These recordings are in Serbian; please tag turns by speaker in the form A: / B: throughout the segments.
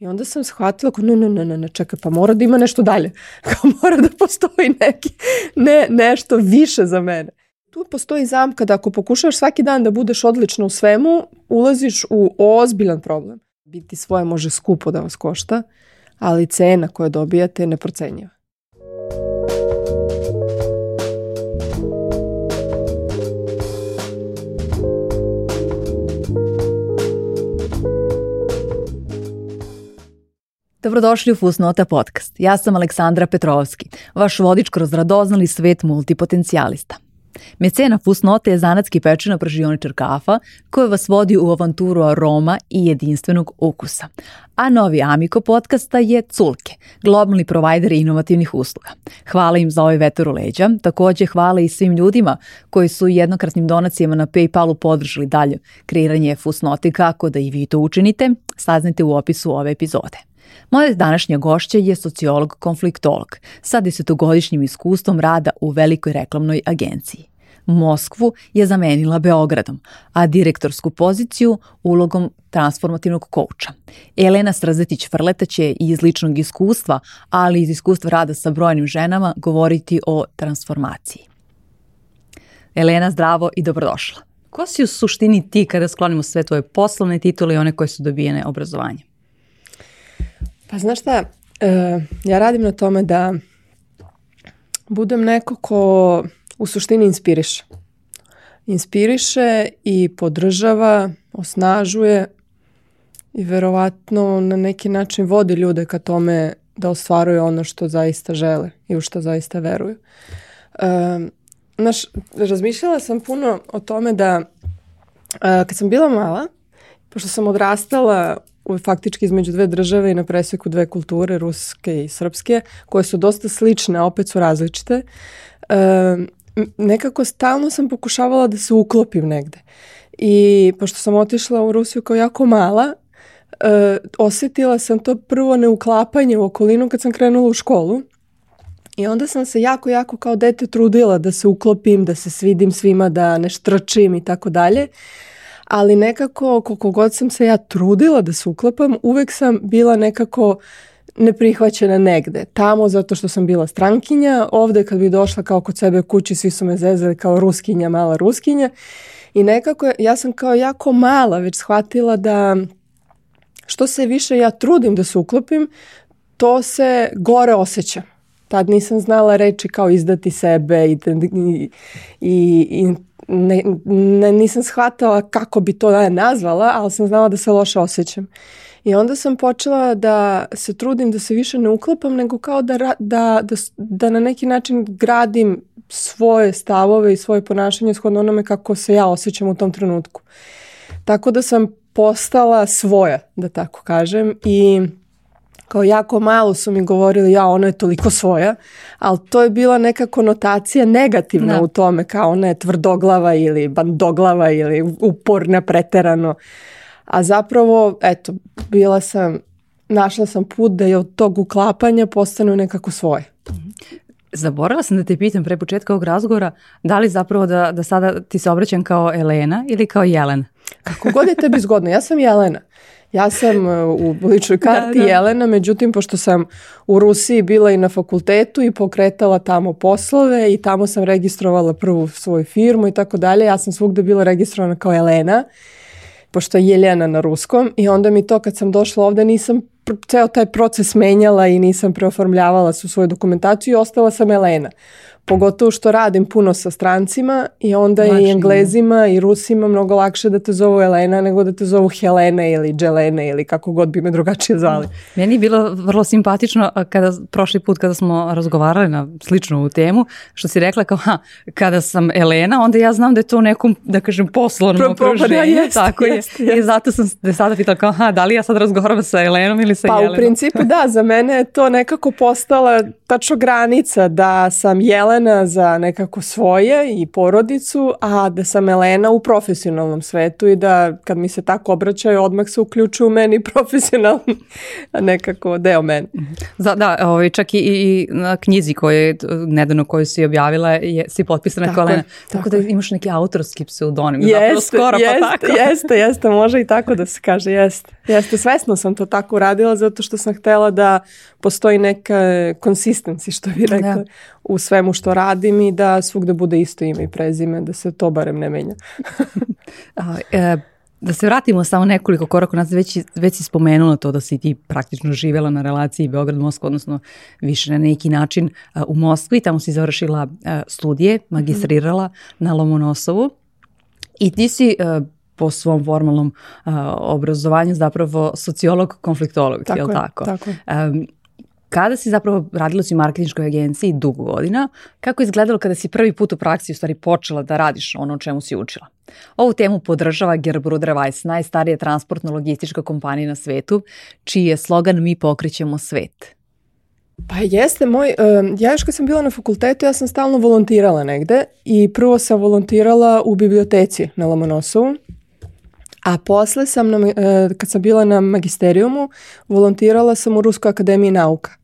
A: I onda sam shvatila, kao, ne, ne, ne, ne, čekaj, pa mora da ima nešto dalje. Kao mora da postoji neki, ne, nešto više za mene. Tu postoji zamka da ako pokušaš svaki dan da budeš odlična u svemu, ulaziš u ozbiljan problem. Biti svoje može skupo da vas košta, ali cena koju dobijate je neprocenjiva.
B: Dobrodošli u Fusnota podcast. Ja sam Aleksandra Petrovski, vaš vodič kroz radoznali svet multipotencijalista. Mecena Fusnote je zanatski pečena pržioničar kafa koja vas vodi u avanturu aroma i jedinstvenog ukusa. A novi Amiko podcasta je Culke, globalni provajder inovativnih usluga. Hvala im za ovaj vetar u leđa, takođe hvala i svim ljudima koji su jednokratnim donacijama na Paypalu podržali dalje kreiranje Fusnote kako da i vi to učinite, saznajte u opisu ove epizode. Moja današnja gošća je sociolog konfliktolog sa desetogodišnjim iskustvom rada u velikoj reklamnoj agenciji. Moskvu je zamenila Beogradom, a direktorsku poziciju ulogom transformativnog kouča. Elena Strazetić-Frleta će iz ličnog iskustva, ali iz iskustva rada sa brojnim ženama, govoriti o transformaciji. Elena, zdravo i dobrodošla. Ko si u suštini ti kada sklonimo sve tvoje poslovne titule i one koje su dobijene obrazovanjem?
A: Pa znaš šta, uh, ja radim na tome da budem neko ko u suštini inspiriše. Inspiriše i podržava, osnažuje i verovatno na neki način vodi ljude ka tome da ostvaruju ono što zaista žele i u što zaista veruju. Um, znaš, razmišljala sam puno o tome da uh, kad sam bila mala, pošto sam odrastala faktički između dve države i na preseku dve kulture, ruske i srpske, koje su dosta slične, a opet su različite. E, nekako stalno sam pokušavala da se uklopim negde. I pošto sam otišla u Rusiju kao jako mala, e, osetila sam to prvo neuklapanje u okolinu kad sam krenula u školu. I onda sam se jako, jako kao dete trudila da se uklopim, da se svidim svima, da ne štrčim i tako dalje ali nekako koliko god sam se ja trudila da se uklapam, uvek sam bila nekako neprihvaćena negde. Tamo zato što sam bila strankinja, ovde kad bi došla kao kod sebe kući, svi su me zezali kao ruskinja, mala ruskinja. I nekako ja sam kao jako mala već shvatila da što se više ja trudim da se uklopim, to se gore osjeća. Tad nisam znala reći kao izdati sebe i, i, i ne, ne, nisam shvatala kako bi to da nazvala, ali sam znala da se loše osjećam. I onda sam počela da se trudim da se više ne uklapam, nego kao da, da, da, da na neki način gradim svoje stavove i svoje ponašanje shodno onome kako se ja osjećam u tom trenutku. Tako da sam postala svoja, da tako kažem, i kao jako malo su mi govorili ja ona je toliko svoja, ali to je bila neka konotacija negativna da. u tome kao ona je tvrdoglava ili bandoglava ili uporna preterano. A zapravo, eto, bila sam, našla sam put da je od tog uklapanja postanu nekako svoje.
B: Zaboravila sam da te pitam pre početka ovog razgovora, da li zapravo da, da sada ti se obraćam kao Elena ili kao Jelena?
A: Kako god je tebi zgodno, ja sam Jelena. Ja sam e, u ličnoj da, karti da, da. Jelena, međutim, pošto sam u Rusiji bila i na fakultetu i pokretala tamo poslove i tamo sam registrovala prvu svoju firmu i tako dalje, ja sam svugde bila registrovana kao Elena, pošto je Jeljena na ruskom i onda mi to kad sam došla ovde nisam ceo taj proces menjala i nisam preoformljavala su svoju dokumentaciju i ostala sam Elena. Pogotovo što radim puno sa strancima i onda Lačnije. i englezima i rusima mnogo lakše da te zovu Elena nego da te zovu Helena ili Jelena ili kako god bi me drugačije zvali.
B: Meni je bilo vrlo simpatično kada prošli put kada smo razgovarali na sličnu ovu temu, što si rekla kao ha, kada sam Elena, onda ja znam da je to u nekom, da kažem, poslovnom okruženju.
A: Jest, tako jest,
B: je. Jest. I zato sam se sada pitala kao ha, da li ja sad razgovaram sa Elenom ili sa
A: pa,
B: Jelenom?
A: Pa u principu da, za mene je to nekako postala tačno granica da sam Jelena Jelena za nekako svoje i porodicu, a da sam Elena u profesionalnom svetu i da kad mi se tako obraćaju, odmah se uključuju u meni profesionalni nekako deo mene.
B: Da, da ovaj, čak i, i na knjizi koje, nedavno koju si objavila, je, si potpisana tako, Elena. Tako, tako da imaš neki autorski pseudonim.
A: Jeste, skoro, pa jeste, pa tako. jeste, jeste, može i tako da se kaže, jeste. Jeste, svesno sam to tako uradila zato što sam htela da postoji neka consistency, što bi rekla, da. U svemu što radim i da svugde bude isto ime i prezime, da se to barem ne menja.
B: A, e, da se vratimo samo nekoliko koraka nas već, već si spomenula to da si ti praktično živjela na relaciji Beograd-Moskva, odnosno više na neki način uh, u Moskvi, tamo si završila uh, studije, magistrirala mm -hmm. na Lomonosovu i ti si uh, po svom formalnom uh, obrazovanju zapravo sociolog, konfliktolog, tako je li tako?
A: Tako
B: um, kada si zapravo radila si u marketinškoj agenciji dugo godina, kako je izgledalo kada si prvi put u praksi u stvari počela da radiš ono o čemu si učila? Ovu temu podržava Gerbruder Weiss, najstarija transportno-logistička kompanija na svetu, čiji je slogan Mi pokrićemo svet.
A: Pa jeste moj, ja još kad sam bila na fakultetu, ja sam stalno volontirala negde i prvo sam volontirala u biblioteci na Lomonosovu, A posle sam, na, kad sam bila na magisterijumu, volontirala sam u Ruskoj akademiji nauka.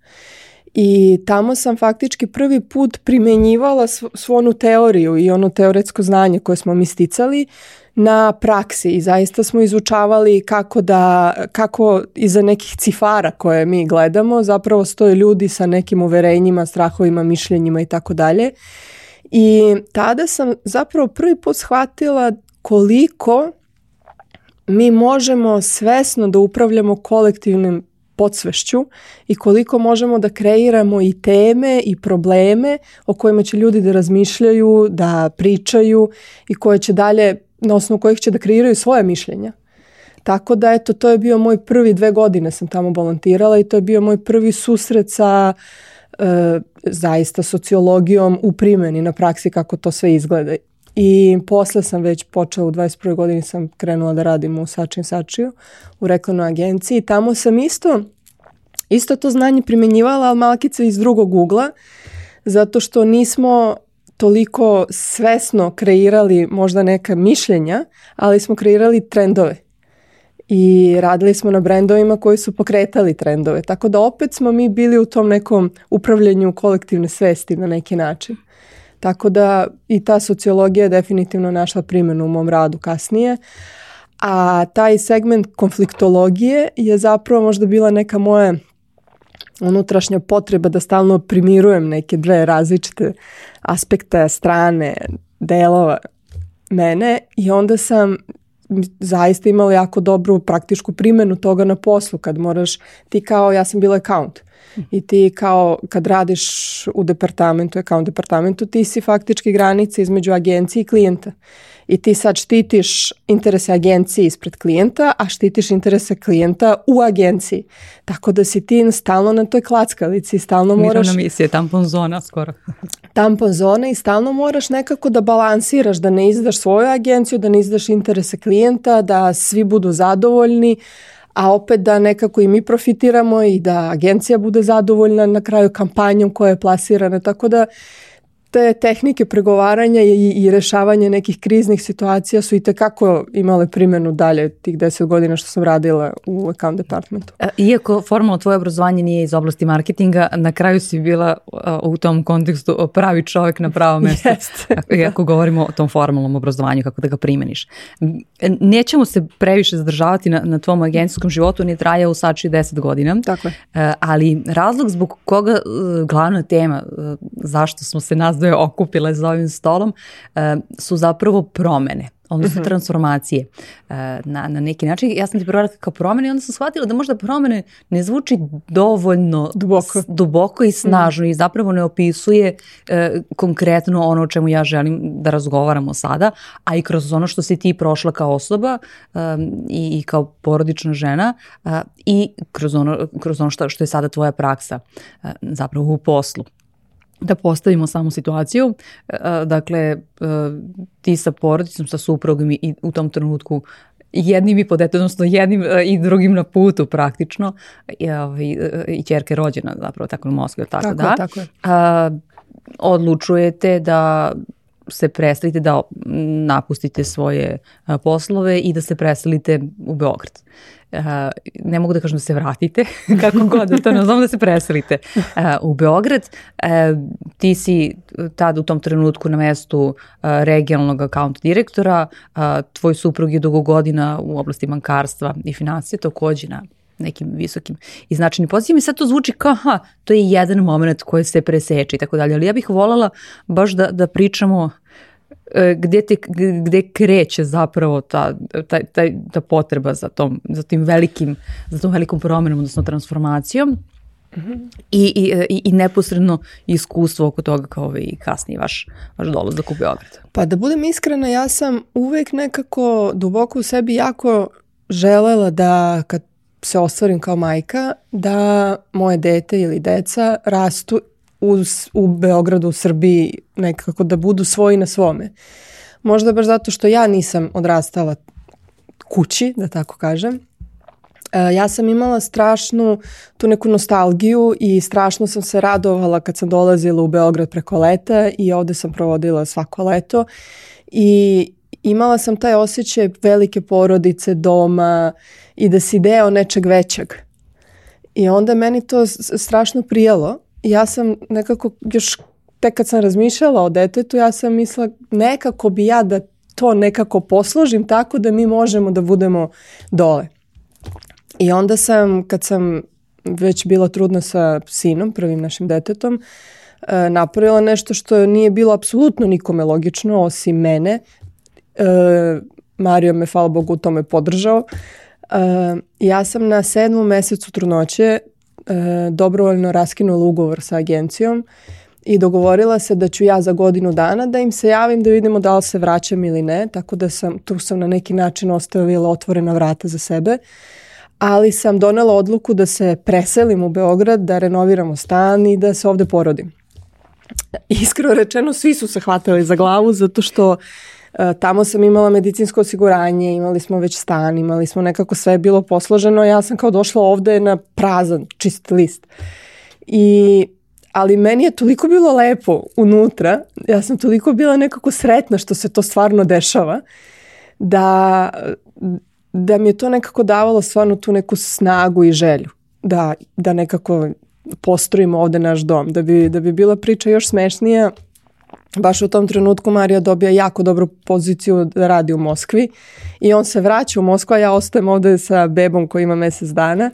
A: I tamo sam faktički prvi put primenjivala svu onu teoriju i ono teoretsko znanje koje smo mi sticali na praksi i zaista smo izučavali kako da, kako iza nekih cifara koje mi gledamo zapravo stoje ljudi sa nekim uverenjima, strahovima, mišljenjima i tako dalje. I tada sam zapravo prvi put shvatila koliko mi možemo svesno da upravljamo kolektivnim podsvešću i koliko možemo da kreiramo i teme i probleme o kojima će ljudi da razmišljaju, da pričaju i koje će dalje, na osnovu kojih će da kreiraju svoje mišljenja. Tako da eto, to je bio moj prvi dve godine sam tamo volontirala i to je bio moj prvi susret sa e, zaista sociologijom u primjeni na praksi kako to sve izgleda. I posle sam već počela u 21. godini sam krenula da radim u Sačin Sačiju u reklamnoj agenciji. Tamo sam isto, isto to znanje primenjivala, ali malkice iz drugog ugla, zato što nismo toliko svesno kreirali možda neka mišljenja, ali smo kreirali trendove. I radili smo na brendovima koji su pokretali trendove. Tako da opet smo mi bili u tom nekom upravljanju kolektivne svesti na neki način. Tako da i ta sociologija je definitivno našla primjenu u mom radu kasnije. A taj segment konfliktologije je zapravo možda bila neka moja unutrašnja potreba da stalno primirujem neke dve različite aspekte, strane, delova mene i onda sam zaista imala jako dobru praktičku primenu toga na poslu kad moraš, ti kao ja sam bila account i ti kao kad radiš u departamentu, account departamentu, ti si faktički granica između agencije i klijenta. I ti sad štitiš interese agencije ispred klijenta, a štitiš interese klijenta u agenciji. Tako da si ti stalno na toj klackalici, stalno moraš...
B: Mirovna misija, tampon zona skoro.
A: tampon zona i stalno moraš nekako da balansiraš, da ne izdaš svoju agenciju, da ne izdaš interese klijenta, da svi budu zadovoljni, a opet da nekako i mi profitiramo i da agencija bude zadovoljna na kraju kampanjom koja je plasirana, tako da te tehnike pregovaranja i, i rešavanja nekih kriznih situacija su i tekako imale primjenu dalje tih deset godina što sam radila u account departmentu.
B: E, iako formalno tvoje obrazovanje nije iz oblasti marketinga, na kraju si bila u tom kontekstu pravi čovjek na pravo mesto.
A: Jeste.
B: Iako govorimo o tom formalnom obrazovanju, kako da ga primeniš. Nećemo se previše zadržavati na, na tvom agencijskom životu, on je trajao u sači deset godina.
A: Tako je.
B: E, ali razlog zbog koga e, glavna tema, zašto smo se nas dve okupile za ovim stolom, e, su zapravo promene odnosno mhm. -huh. transformacije e, na, na neki način. Ja sam ti prvo kao promene i onda sam shvatila da možda promene ne zvuči dovoljno
A: duboko,
B: duboko i snažno uh -huh. i zapravo ne opisuje e, konkretno ono o čemu ja želim da razgovaramo sada, a i kroz ono što si ti prošla kao osoba um, i, i kao porodična žena uh, i kroz ono, kroz ono što, što je sada tvoja praksa uh, zapravo u poslu da postavimo samu situaciju. E, dakle, e, ti sa porodicom, sa suprugom i u tom trenutku jednim i po dete, odnosno jednim e, i drugim na putu praktično i, ovaj, i čerke rođena zapravo tako u Moskvi, tako, tako da.
A: tako je. A,
B: odlučujete da se preselite, da napustite svoje poslove i da se preselite u Beograd. Uh, ne mogu da kažem da se vratite, kako god da to ne znam da se preselite uh, u Beograd. Ti si tad u tom trenutku na mestu regionalnog account direktora, tvoj suprug je dugo godina u oblasti bankarstva i financije, takođe na nekim visokim i značajnim pozicijama i sad to zvuči kao, ha, to je jedan moment koji se preseče i tako dalje, ali ja bih voljela baš da, da pričamo e, gde, te, gde kreće zapravo ta, ta, ta, ta potreba za, tom, za tim velikim, za tom velikom promenom, odnosno transformacijom. Mm -hmm. I, i, i neposredno iskustvo oko toga kao ovaj, i kasnije vaš, vaš dolazak u Beograd.
A: Pa da budem iskrena, ja sam uvek nekako duboko u sebi jako želela da kad se ostvarim kao majka, da moje dete ili deca rastu u, u Beogradu, u Srbiji, nekako da budu svoji na svome. Možda baš zato što ja nisam odrastala kući, da tako kažem. E, ja sam imala strašnu tu neku nostalgiju i strašno sam se radovala kad sam dolazila u Beograd preko leta i ovde sam provodila svako leto i imala sam taj osjećaj velike porodice, doma i da si deo nečeg većeg. I onda meni to strašno prijelo. Ja sam nekako još tek kad sam razmišljala o detetu, ja sam mislila nekako bi ja da to nekako posložim tako da mi možemo da budemo dole. I onda sam, kad sam već bila trudna sa sinom, prvim našim detetom, e, napravila nešto što nije bilo apsolutno nikome logično, osim mene. E, Mario me, hvala Bogu, u tome podržao. Uh, ja sam na sedmom mesecu trudnoće uh, dobrovoljno raskinula ugovor sa agencijom i dogovorila se da ću ja za godinu dana da im se javim da vidimo da li se vraćam ili ne, tako da sam, tu sam na neki način ostavila otvorena vrata za sebe, ali sam donela odluku da se preselim u Beograd, da renoviramo stan i da se ovde porodim. Iskreno rečeno, svi su se hvatali za glavu zato što E, tamo sam imala medicinsko osiguranje, imali smo već stan, imali smo nekako sve bilo posloženo, ja sam kao došla ovde na prazan, čist list. I ali meni je toliko bilo lepo unutra, ja sam toliko bila nekako sretna što se to stvarno dešava, da, da mi je to nekako davalo stvarno tu neku snagu i želju da, da nekako postrojimo ovde naš dom. Da bi, da bi bila priča još smešnija, baš u tom trenutku Marija dobija jako dobru poziciju da radi u Moskvi i on se vraća u Moskvu, a ja ostajem ovde sa bebom koji ima mesec dana.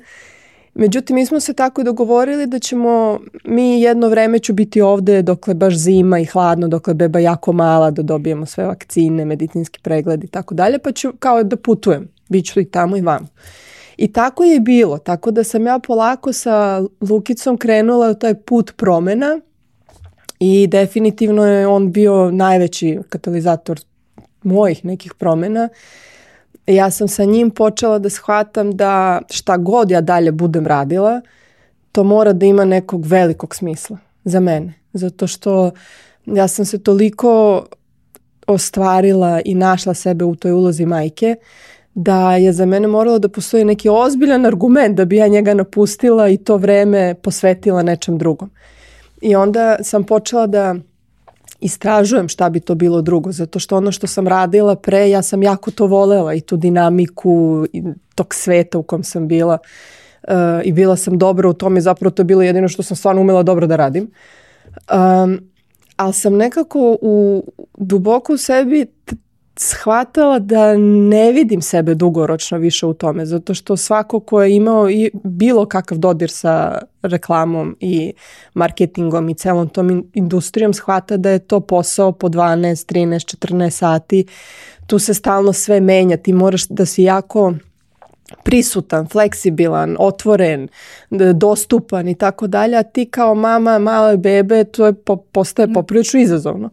A: Međutim, mi smo se tako dogovorili da ćemo, mi jedno vreme ću biti ovde dokle baš zima i hladno, dokle beba jako mala, da dobijemo sve vakcine, medicinski pregled i tako dalje, pa ću kao da putujem, bit ću i tamo i vamo. I tako je bilo, tako da sam ja polako sa Lukicom krenula u taj put promena, I definitivno je on bio najveći katalizator mojih nekih promena. Ja sam sa njim počela da shvatam da šta god ja dalje budem radila, to mora da ima nekog velikog smisla za mene. Zato što ja sam se toliko ostvarila i našla sebe u toj ulozi majke da je za mene moralo da postoji neki ozbiljan argument da bi ja njega napustila i to vreme posvetila nečem drugom. I onda sam počela da istražujem šta bi to bilo drugo, zato što ono što sam radila pre, ja sam jako to volela i tu dinamiku i tog sveta u kom sam bila uh, i bila sam dobra u tome, zapravo to je bilo jedino što sam stvarno umela dobro da radim. Um, ali sam nekako u, duboko u sebi shvatala da ne vidim sebe dugoročno više u tome, zato što svako ko je imao i bilo kakav dodir sa reklamom i marketingom i celom tom industrijom shvata da je to posao po 12, 13, 14 sati. Tu se stalno sve menja, ti moraš da si jako prisutan, fleksibilan, otvoren, dostupan i tako dalje, a ti kao mama male bebe to je postaje mm. poprilično izazovno.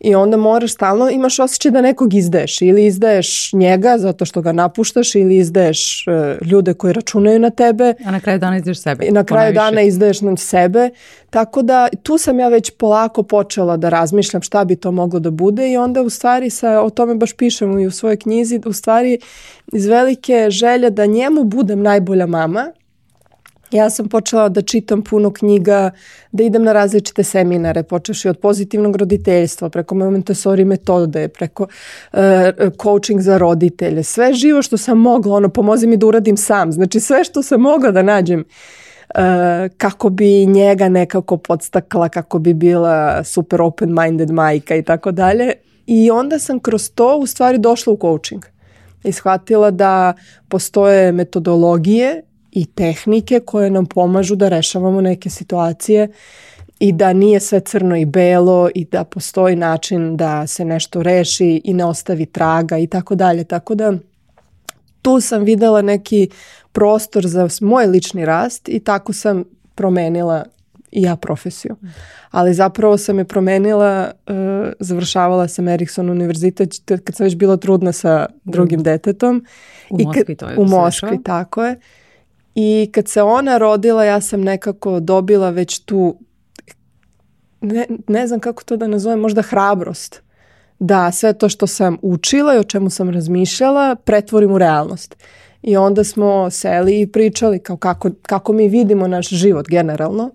A: I onda moraš stalno, imaš osjećaj da nekog izdaješ ili izdaješ njega zato što ga napuštaš ili izdaješ uh, ljude koji računaju na tebe.
B: A na kraju dana izdaješ sebe.
A: I na kraju dana izdaješ na sebe. Tako da tu sam ja već polako počela da razmišljam šta bi to moglo da bude i onda u stvari sa, o tome baš pišem i u svojoj knjizi, u stvari iz velike želje da njemu budem najbolja mama, Ja sam počela da čitam puno knjiga, da idem na različite seminare, počeš i od pozitivnog roditeljstva, preko Montessori metode, preko uh, coaching za roditelje, sve živo što sam mogla, ono, pomozi mi da uradim sam, znači sve što sam mogla da nađem uh, kako bi njega nekako podstakla, kako bi bila super open-minded majka i tako dalje. I onda sam kroz to u stvari došla u coaching i shvatila da postoje metodologije i tehnike koje nam pomažu da rešavamo neke situacije i da nije sve crno i belo i da postoji način da se nešto reši i ne ostavi traga i tako dalje. Tako da tu sam videla neki prostor za moj lični rast i tako sam promenila i ja profesiju. Ali zapravo sam je promenila, uh, završavala sam Erikson univerzitet kad sam već bila trudna sa drugim detetom.
B: U Moskvi to je
A: U Moskvi, tako je. I kad se ona rodila, ja sam nekako dobila već tu, ne, ne znam kako to da nazovem, možda hrabrost. Da sve to što sam učila i o čemu sam razmišljala pretvorim u realnost. I onda smo seli i pričali kao kako, kako mi vidimo naš život generalno.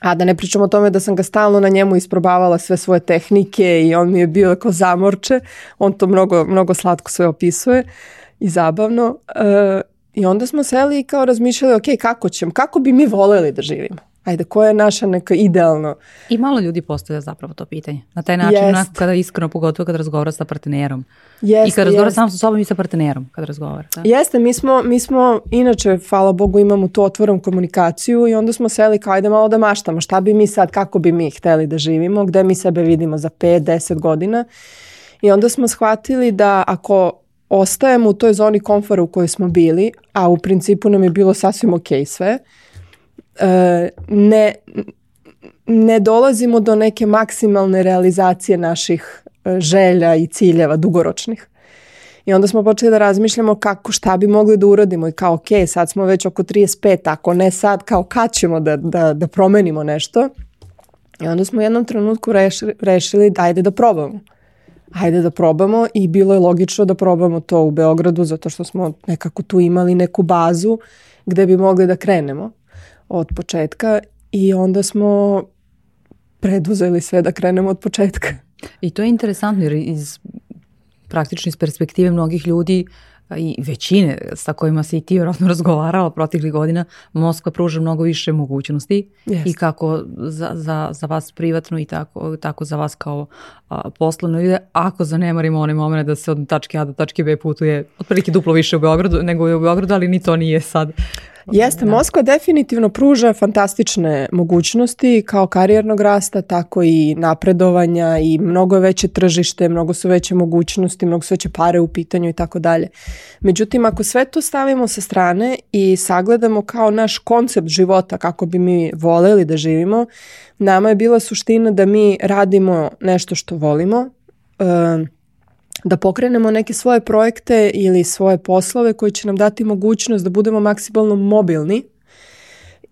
A: A da ne pričamo o tome da sam ga stalno na njemu isprobavala sve svoje tehnike i on mi je bio kao zamorče. On to mnogo, mnogo slatko sve opisuje i zabavno. Uh, I onda smo seli i kao razmišljali, ok, kako ćemo, kako bi mi voleli da živimo? Ajde, koja je naša neka idealno?
B: I malo ljudi postavlja zapravo to pitanje. Na taj način, jest. onako kada iskreno, pogotovo kada razgovara sa partnerom. Jest, I kada razgovara sam sa sobom i sa partnerom, kada razgovara. Da?
A: Jeste, mi smo, mi smo, inače, hvala Bogu, imamo tu otvorom komunikaciju i onda smo seli kao ajde malo da maštamo. Šta bi mi sad, kako bi mi hteli da živimo, gde mi sebe vidimo za 5-10 godina. I onda smo shvatili da ako ostajemo u toj zoni komfora u kojoj smo bili, a u principu nam je bilo sasvim ok sve, e, ne, ne dolazimo do neke maksimalne realizacije naših e, želja i ciljeva dugoročnih. I onda smo počeli da razmišljamo kako, šta bi mogli da uradimo i kao ok, sad smo već oko 35, ako ne sad, kao kad ćemo da, da, da promenimo nešto. I onda smo u jednom trenutku rešili, rešili da ajde da probamo hajde da probamo i bilo je logično da probamo to u Beogradu zato što smo nekako tu imali neku bazu gde bi mogli da krenemo od početka i onda smo preduzeli sve da krenemo od početka.
B: I to je interesantno jer iz praktično iz perspektive mnogih ljudi i većine sa kojima se i ti vjerojatno razgovarala proteklih godina, Moskva pruža mnogo više mogućnosti yes. i kako za, za, za vas privatno i tako, tako za vas kao a, poslovno ide, ako zanemarimo onaj moment da se od tačke A do tačke B putuje otprilike duplo više u Beogradu nego je u Beogradu, ali ni to nije sad
A: Jeste, da. Moskva definitivno pruža fantastične mogućnosti kao karijernog rasta, tako i napredovanja i mnogo veće tržište, mnogo su veće mogućnosti, mnogo su veće pare u pitanju i tako dalje. Međutim, ako sve to stavimo sa strane i sagledamo kao naš koncept života, kako bi mi voleli da živimo, nama je bila suština da mi radimo nešto što volimo, uh, da pokrenemo neke svoje projekte ili svoje poslove koji će nam dati mogućnost da budemo maksimalno mobilni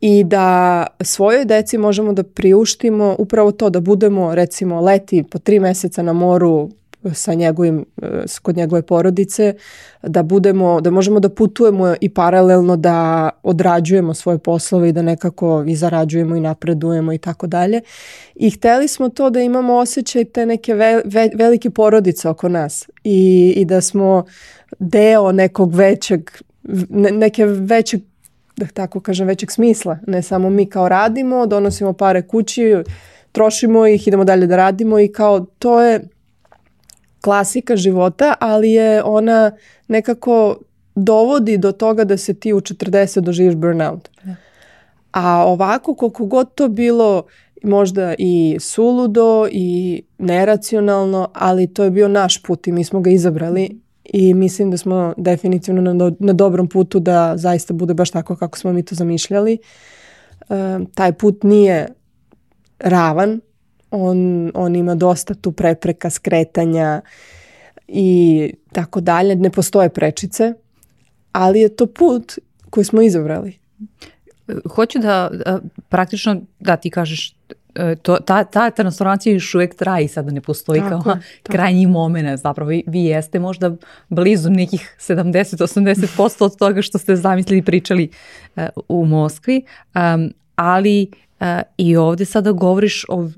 A: i da svojoj deci možemo da priuštimo upravo to da budemo recimo leti po tri meseca na moru sa njegovim, e, kod njegove porodice, da budemo, da možemo da putujemo i paralelno da odrađujemo svoje poslove i da nekako i zarađujemo i napredujemo i tako dalje. I hteli smo to da imamo osjećaj te neke ve, ve, velike porodice oko nas i, i da smo deo nekog većeg, ne, neke većeg da tako kažem, većeg smisla. Ne samo mi kao radimo, donosimo pare kući, trošimo ih, idemo dalje da radimo i kao to je klasika života, ali je ona nekako dovodi do toga da se ti u 40 doživiš burnout. Ja. A ovako koliko god to bilo možda i suludo i neracionalno, ali to je bio naš put i mi smo ga izabrali i mislim da smo definitivno na, do, na dobrom putu da zaista bude baš tako kako smo mi to zamišljali. E, taj put nije ravan, on, on ima dosta tu prepreka, skretanja i tako dalje. Ne postoje prečice, ali je to put koji smo izabrali.
B: Hoću da, praktično, da ti kažeš e, to, ta, ta transformacija još uvijek traje i sada ne postoji
A: Tako
B: kao
A: tako.
B: krajnji moment. Zapravo vi, vi jeste možda blizu nekih 70-80% od toga što ste zamislili i pričali e, u Moskvi, um, ali e, i ovdje sada govoriš o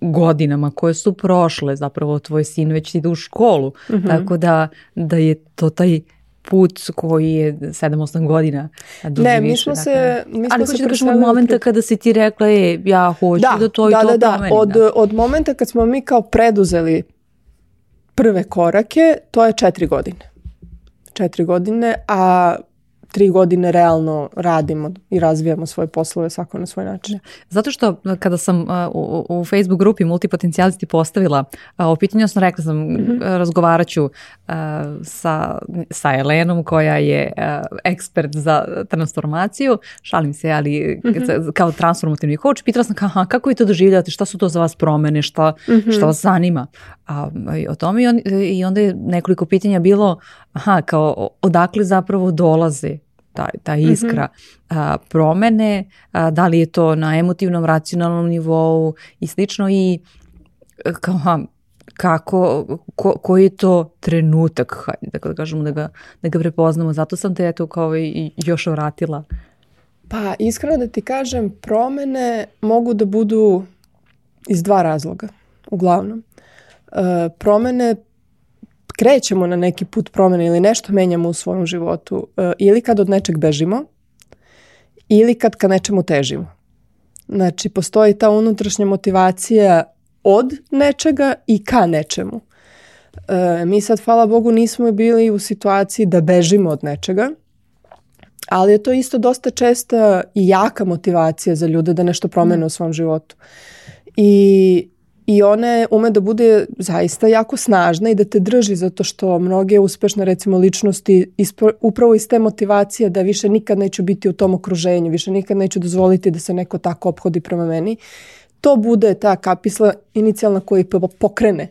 B: godinama koje su prošle, zapravo tvoj sin već ide u školu,
A: Mhm.
B: tako da, da je to taj put koji je 7-8 godina duži
A: Ne, mi
B: više,
A: smo
B: dakle.
A: se, mi
B: Ali
A: smo
B: hoću
A: se
B: da kažem od momenta
A: pred-
B: kada si ti rekla je, ja hoću da, to i
A: da,
B: to
A: da, da.
B: promenim.
A: Od,
B: da.
A: od momenta kad smo mi kao preduzeli prve korake, to je četiri godine. Četiri godine, a tri godine realno radimo i razvijamo svoje poslove svako na svoj način.
B: Zato što uh, kada sam uh, u, u Facebook grupi Multipotencijalisti postavila uh, o pitanju, sam rekla sam,
A: Mhm.
B: uh, razgovarat ću sa, sa Elenom koja je ekspert za transformaciju, šalim se, ali
A: Mhm.
B: za- kao transformativni coach, pitala sam kao, kako vi to doživljate, šta su to za vas promene, šta,
A: Mhm.
B: šta vas zanima a, i o tome i, on, i onda je nekoliko pitanja bilo, aha, kao odakle zapravo dolaze ta, ta iskra a, promene, a, da li je to na emotivnom, racionalnom nivou i slično i e, kao, kako, ko, koji je to trenutak, hajde da kažemo da ga, da ga prepoznamo, zato sam te eto kao i još vratila.
A: Pa iskreno da ti kažem, promene mogu da budu iz dva razloga, uglavnom. E, promene, krećemo na neki put promene ili nešto menjamo u svom životu, e, ili kad od nečeg bežimo, ili kad ka nečemu težimo. Znači, postoji ta unutrašnja motivacija od nečega i ka nečemu. E, mi sad, hvala Bogu, nismo bili u situaciji da bežimo od nečega, ali je to isto dosta česta i jaka motivacija za ljude da nešto promene u svom životu. I, I ona ume da bude zaista jako snažna i da te drži zato što mnoge uspešne recimo ličnosti ispo- upravo iz te motivacije da više nikad neću biti u tom okruženju, više nikad neću dozvoliti da se neko tako ophodi prema meni. To bude ta kapisla inicijalna koja pokrene.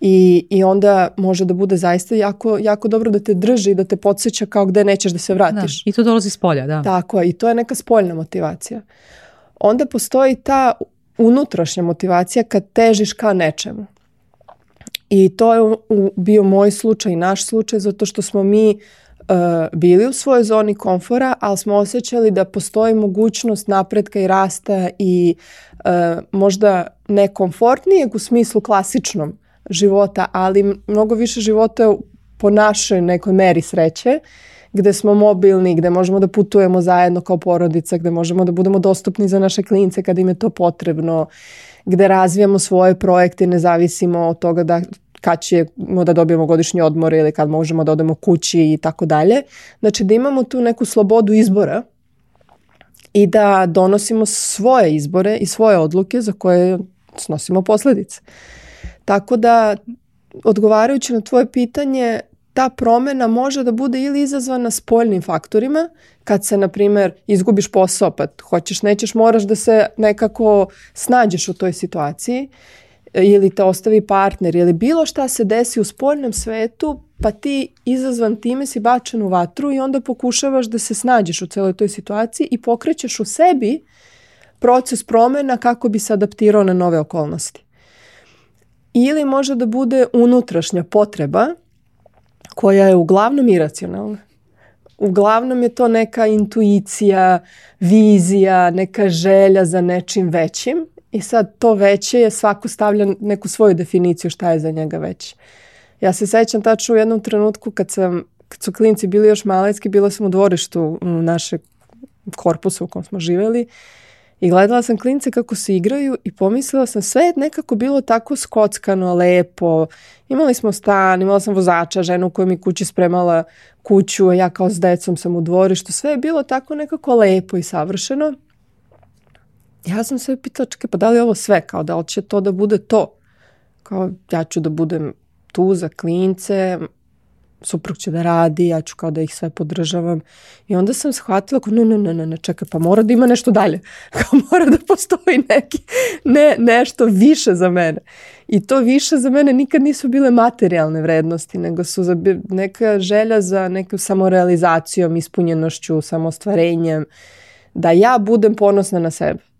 A: I, I onda može da bude zaista jako, jako dobro da te drži i da te podsjeća kao gde nećeš da se
B: Da,
A: vratiš.
B: I to dolazi s polja, da.
A: Tako i to je neka spoljna motivacija. Onda postoji ta unutrašnja motivacija kad težiš ka nečemu. I to je bio moj slučaj i naš slučaj zato što smo mi e, bili u svojoj zoni komfora, ali smo osjećali da postoji mogućnost napretka i rasta i e, možda nekomfortnijeg u smislu klasičnom života, ali mnogo više života po našoj nekoj meri sreće, gde smo mobilni, gde možemo da putujemo zajedno kao porodica, gde možemo da budemo dostupni za naše klince kad im je to potrebno, gde razvijamo svoje projekte ne zavisimo od toga da kad ćemo da dobijemo godišnji odmor ili kad možemo da odemo kući i tako dalje. Znači da imamo tu neku slobodu izbora i da donosimo svoje izbore i svoje odluke za koje snosimo posledice. Tako da, odgovarajući na tvoje pitanje, ta promena može da bude ili izazvana spoljnim faktorima, kad se, na primjer, izgubiš posao, pa hoćeš, nećeš, moraš da se nekako snađeš u toj situaciji, ili te ostavi partner, ili bilo šta se desi u spoljnom svetu, pa ti izazvan time si bačen u vatru i onda pokušavaš da se snađeš u celoj toj situaciji i pokrećeš u sebi proces promena kako bi se adaptirao na nove okolnosti. Ili može da bude unutrašnja potreba koja je uglavnom iracionalna. Uglavnom je to neka intuicija, vizija, neka želja za nečim većim i sad to veće je svako stavlja neku svoju definiciju šta je za njega veće. Ja se sećam tačno u jednom trenutku kad sam kad su klinci bili još malecki, bila sam u dvorištu u našeg korpusa u kom smo živeli i gledala sam klince kako se igraju i pomislila sam sve je nekako bilo tako skockano, lepo. Imali smo stan, imala sam vozača, ženu koja mi kući spremala kuću, a ja kao s decom sam u dvorištu. Sve je bilo tako nekako lepo i savršeno. Ja sam se pitala, čekaj, pa da li ovo sve? Kao da li će to da bude to? Kao ja ću da budem tu za klince, suprug će da radi, ja ću kao da ih sve podržavam. I onda sam shvatila, kao, ne, ne, ne, ne, čekaj, pa mora da ima nešto dalje. Kao mora da postoji neki, ne, nešto više za mene. I to više za mene nikad nisu bile materijalne vrednosti, nego su za, neka želja za nekom samorealizacijom, ispunjenošću, samostvarenjem, da ja budem ponosna na sebe.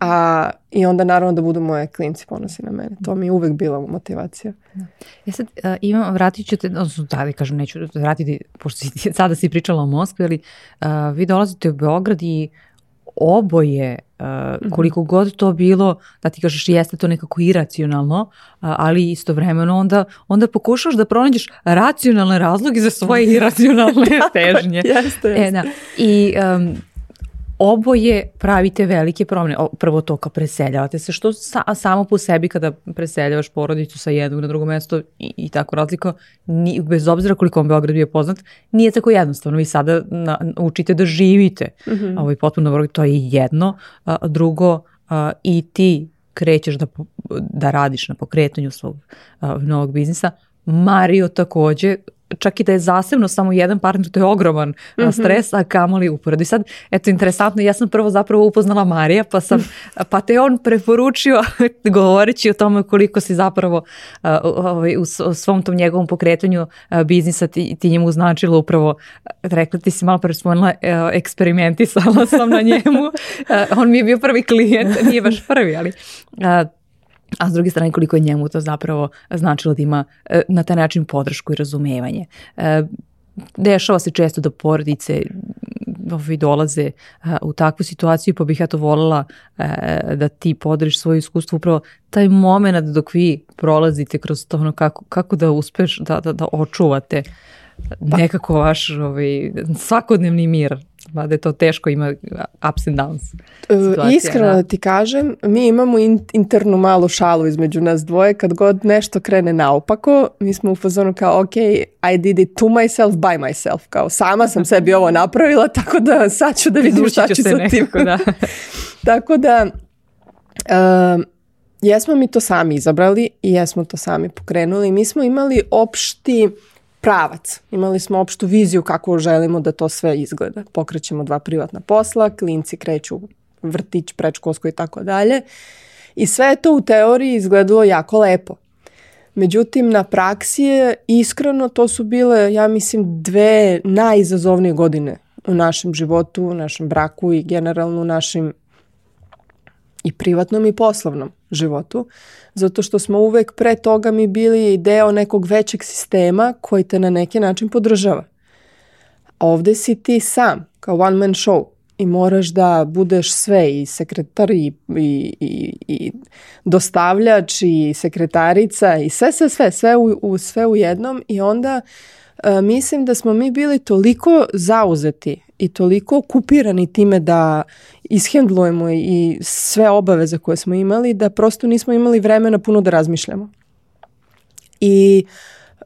A: A, I onda naravno da budu moje klinci ponosi na mene. To mi je uvek bila motivacija.
B: Da. Ja sad uh, imam, vratit ću te, odnosno da li kažem, neću vratiti, pošto si, sada si pričala o Moskvi, ali uh, vi dolazite u Beograd i oboje, uh, koliko god to bilo, da ti kažeš jeste to nekako iracionalno, uh, ali istovremeno onda, onda pokušaš da pronađeš racionalne razloge za svoje iracionalne težnje.
A: jeste, jeste.
B: E, da. I um, oboje pravite velike promene. Prvo to kao preseljavate se, što sa, samo po sebi kada preseljavaš porodicu sa jednog na drugo mesto i, i tako razliko, ni, bez obzira koliko vam Beograd bio poznat, nije tako jednostavno. Vi sada na, učite da živite. Mm -hmm. Ovo je potpuno, to je jedno. A, drugo, a, i ti krećeš da, da radiš na pokretanju svog a, novog biznisa, Mario takođe čak i da je zasebno samo jedan partner, to je ogroman mm -hmm. stres, a kamoli uporad. I sad, eto, interesantno, ja sam prvo zapravo upoznala Marija, pa sam, pa te on preporučio, govoreći o tome koliko si zapravo uh, ovaj, u, svom tom njegovom pokretanju uh, biznisa ti, ti njemu značilo upravo, rekla ti si malo pre spomenula, uh, eksperimentisala sam na njemu. Uh, on mi je bio prvi klijent, nije baš prvi, ali uh, a s druge strane koliko je njemu to zapravo značilo da ima e, na taj način podršku i razumevanje. E, dešava se često da porodice ovi dolaze e, u takvu situaciju, pa bih ja to voljela da ti podriš svoje iskustvo, upravo taj moment dok vi prolazite kroz to ono kako, kako da uspeš da, da, da očuvate pa. nekako vaš ovaj, svakodnevni mir mada je to teško, ima ups and downs.
A: E, situacija, Iskreno da. da ti kažem, mi imamo in, internu malu šalu između nas dvoje, kad god nešto krene naopako, mi smo u fazonu kao, ok, I did it to myself, by myself, kao sama sam sebi ovo napravila, tako da sad ću da vidim šta ću sa tim. Da. tako da, um, jesmo mi to sami izabrali i jesmo to sami pokrenuli. Mi smo imali opšti pravac. Imali smo opštu viziju kako želimo da to sve izgleda. Pokrećemo dva privatna posla, klinci kreću vrtić, prečkolsko i tako dalje. I sve to u teoriji izgledalo jako lepo. Međutim, na praksi je iskreno to su bile, ja mislim, dve najizazovnije godine u našem životu, u našem braku i generalno u našim i privatnom i poslovnom životu, zato što smo uvek pre toga mi bili deo nekog većeg sistema koji te na neki način podržava. A ovde si ti sam, kao one man show i moraš da budeš sve i sekretar i, i, i, i dostavljač i sekretarica i sve, sve, sve, sve u, u, sve u jednom i onda uh, mislim da smo mi bili toliko zauzeti i toliko okupirani time da ishendlujemo i sve obaveze koje smo imali da prosto nismo imali vremena puno da razmišljamo. I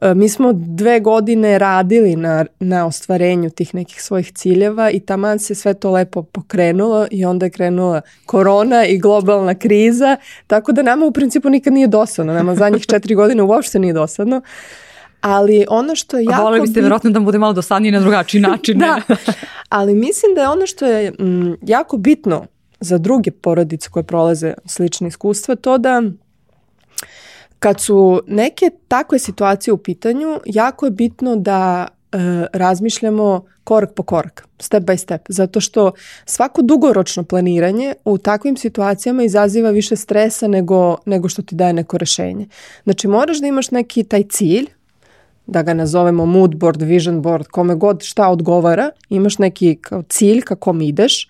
A: e, mi smo dve godine radili na, na ostvarenju tih nekih svojih ciljeva i taman se sve to lepo pokrenulo i onda je krenula korona i globalna kriza, tako da nama u principu nikad nije dosadno, nama zadnjih četiri godine uopšte nije dosadno. Uh, Ali ono što je jako...
B: Vole biste verovatno da bude malo dosadnije na drugačiji način.
A: da, ali mislim da je ono što je m, mm, jako bitno za druge porodice koje prolaze slične iskustva to da kad su neke takve situacije u pitanju, jako je bitno da e, razmišljamo korak po korak, step by step, zato što svako dugoročno planiranje u takvim situacijama izaziva više stresa nego, nego što ti daje neko rešenje. Znači moraš da imaš neki taj cilj, da ga nazovemo mood board, vision board, kome god šta odgovara, imaš neki kao cilj kako ideš,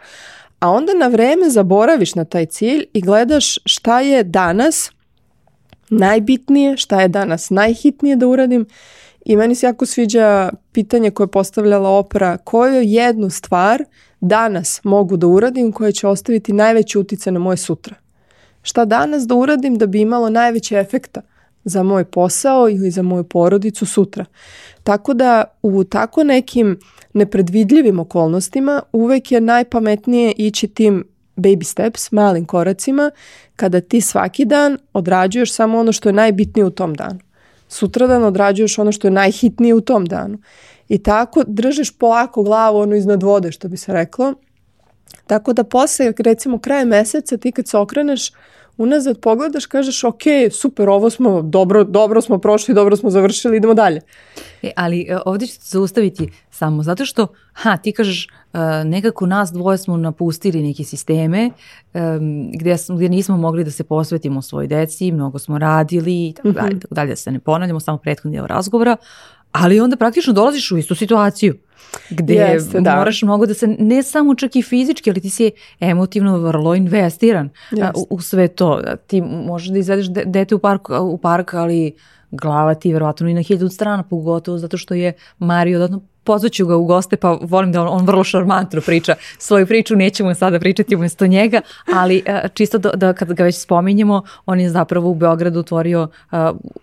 A: a onda na vreme zaboraviš na taj cilj i gledaš šta je danas najbitnije, šta je danas najhitnije da uradim i meni se jako sviđa pitanje koje je postavljala opera, koju jednu stvar danas mogu da uradim koja će ostaviti najveći utice na moje sutra. Šta danas da uradim da bi imalo najveće efekta za moj posao ili za moju porodicu sutra. Tako da u tako nekim nepredvidljivim okolnostima uvek je najpametnije ići tim baby steps, malim koracima, kada ti svaki dan odrađuješ samo ono što je najbitnije u tom danu. Sutradan odrađuješ ono što je najhitnije u tom danu. I tako držeš polako glavu ono iznad vode, što bi se reklo, Tako da posle, recimo, kraje meseca ti kad se okreneš unazad pogledaš, kažeš ok, super, ovo smo, dobro, dobro smo prošli, dobro smo završili, idemo dalje.
B: E, ali e, ovdje ću se zaustaviti samo zato što, ha, ti kažeš, uh, nekako nas dvoje smo napustili neke sisteme um, gdje, gdje nismo mogli da se posvetimo svoj deci, mnogo smo radili i tako dalje, mhm. tako dalje, da se ne ponavljamo, samo prethodni deo razgovora, ali onda praktično dolaziš u istu situaciju gde Jeste, da. moraš mnogo da se, ne samo čak i fizički, ali ti si emotivno vrlo investiran u, u sve to. Ti možeš da izvedeš dete u park, u park ali glava ti verovatno i na hiljadu strana, pogotovo zato što je Mario dodatno pozvaću ga u goste, pa volim da on, on vrlo šarmantno priča svoju priču, nećemo sada pričati umjesto njega, ali e, čisto da, da kad ga već spominjemo, on je zapravo u Beogradu otvorio e,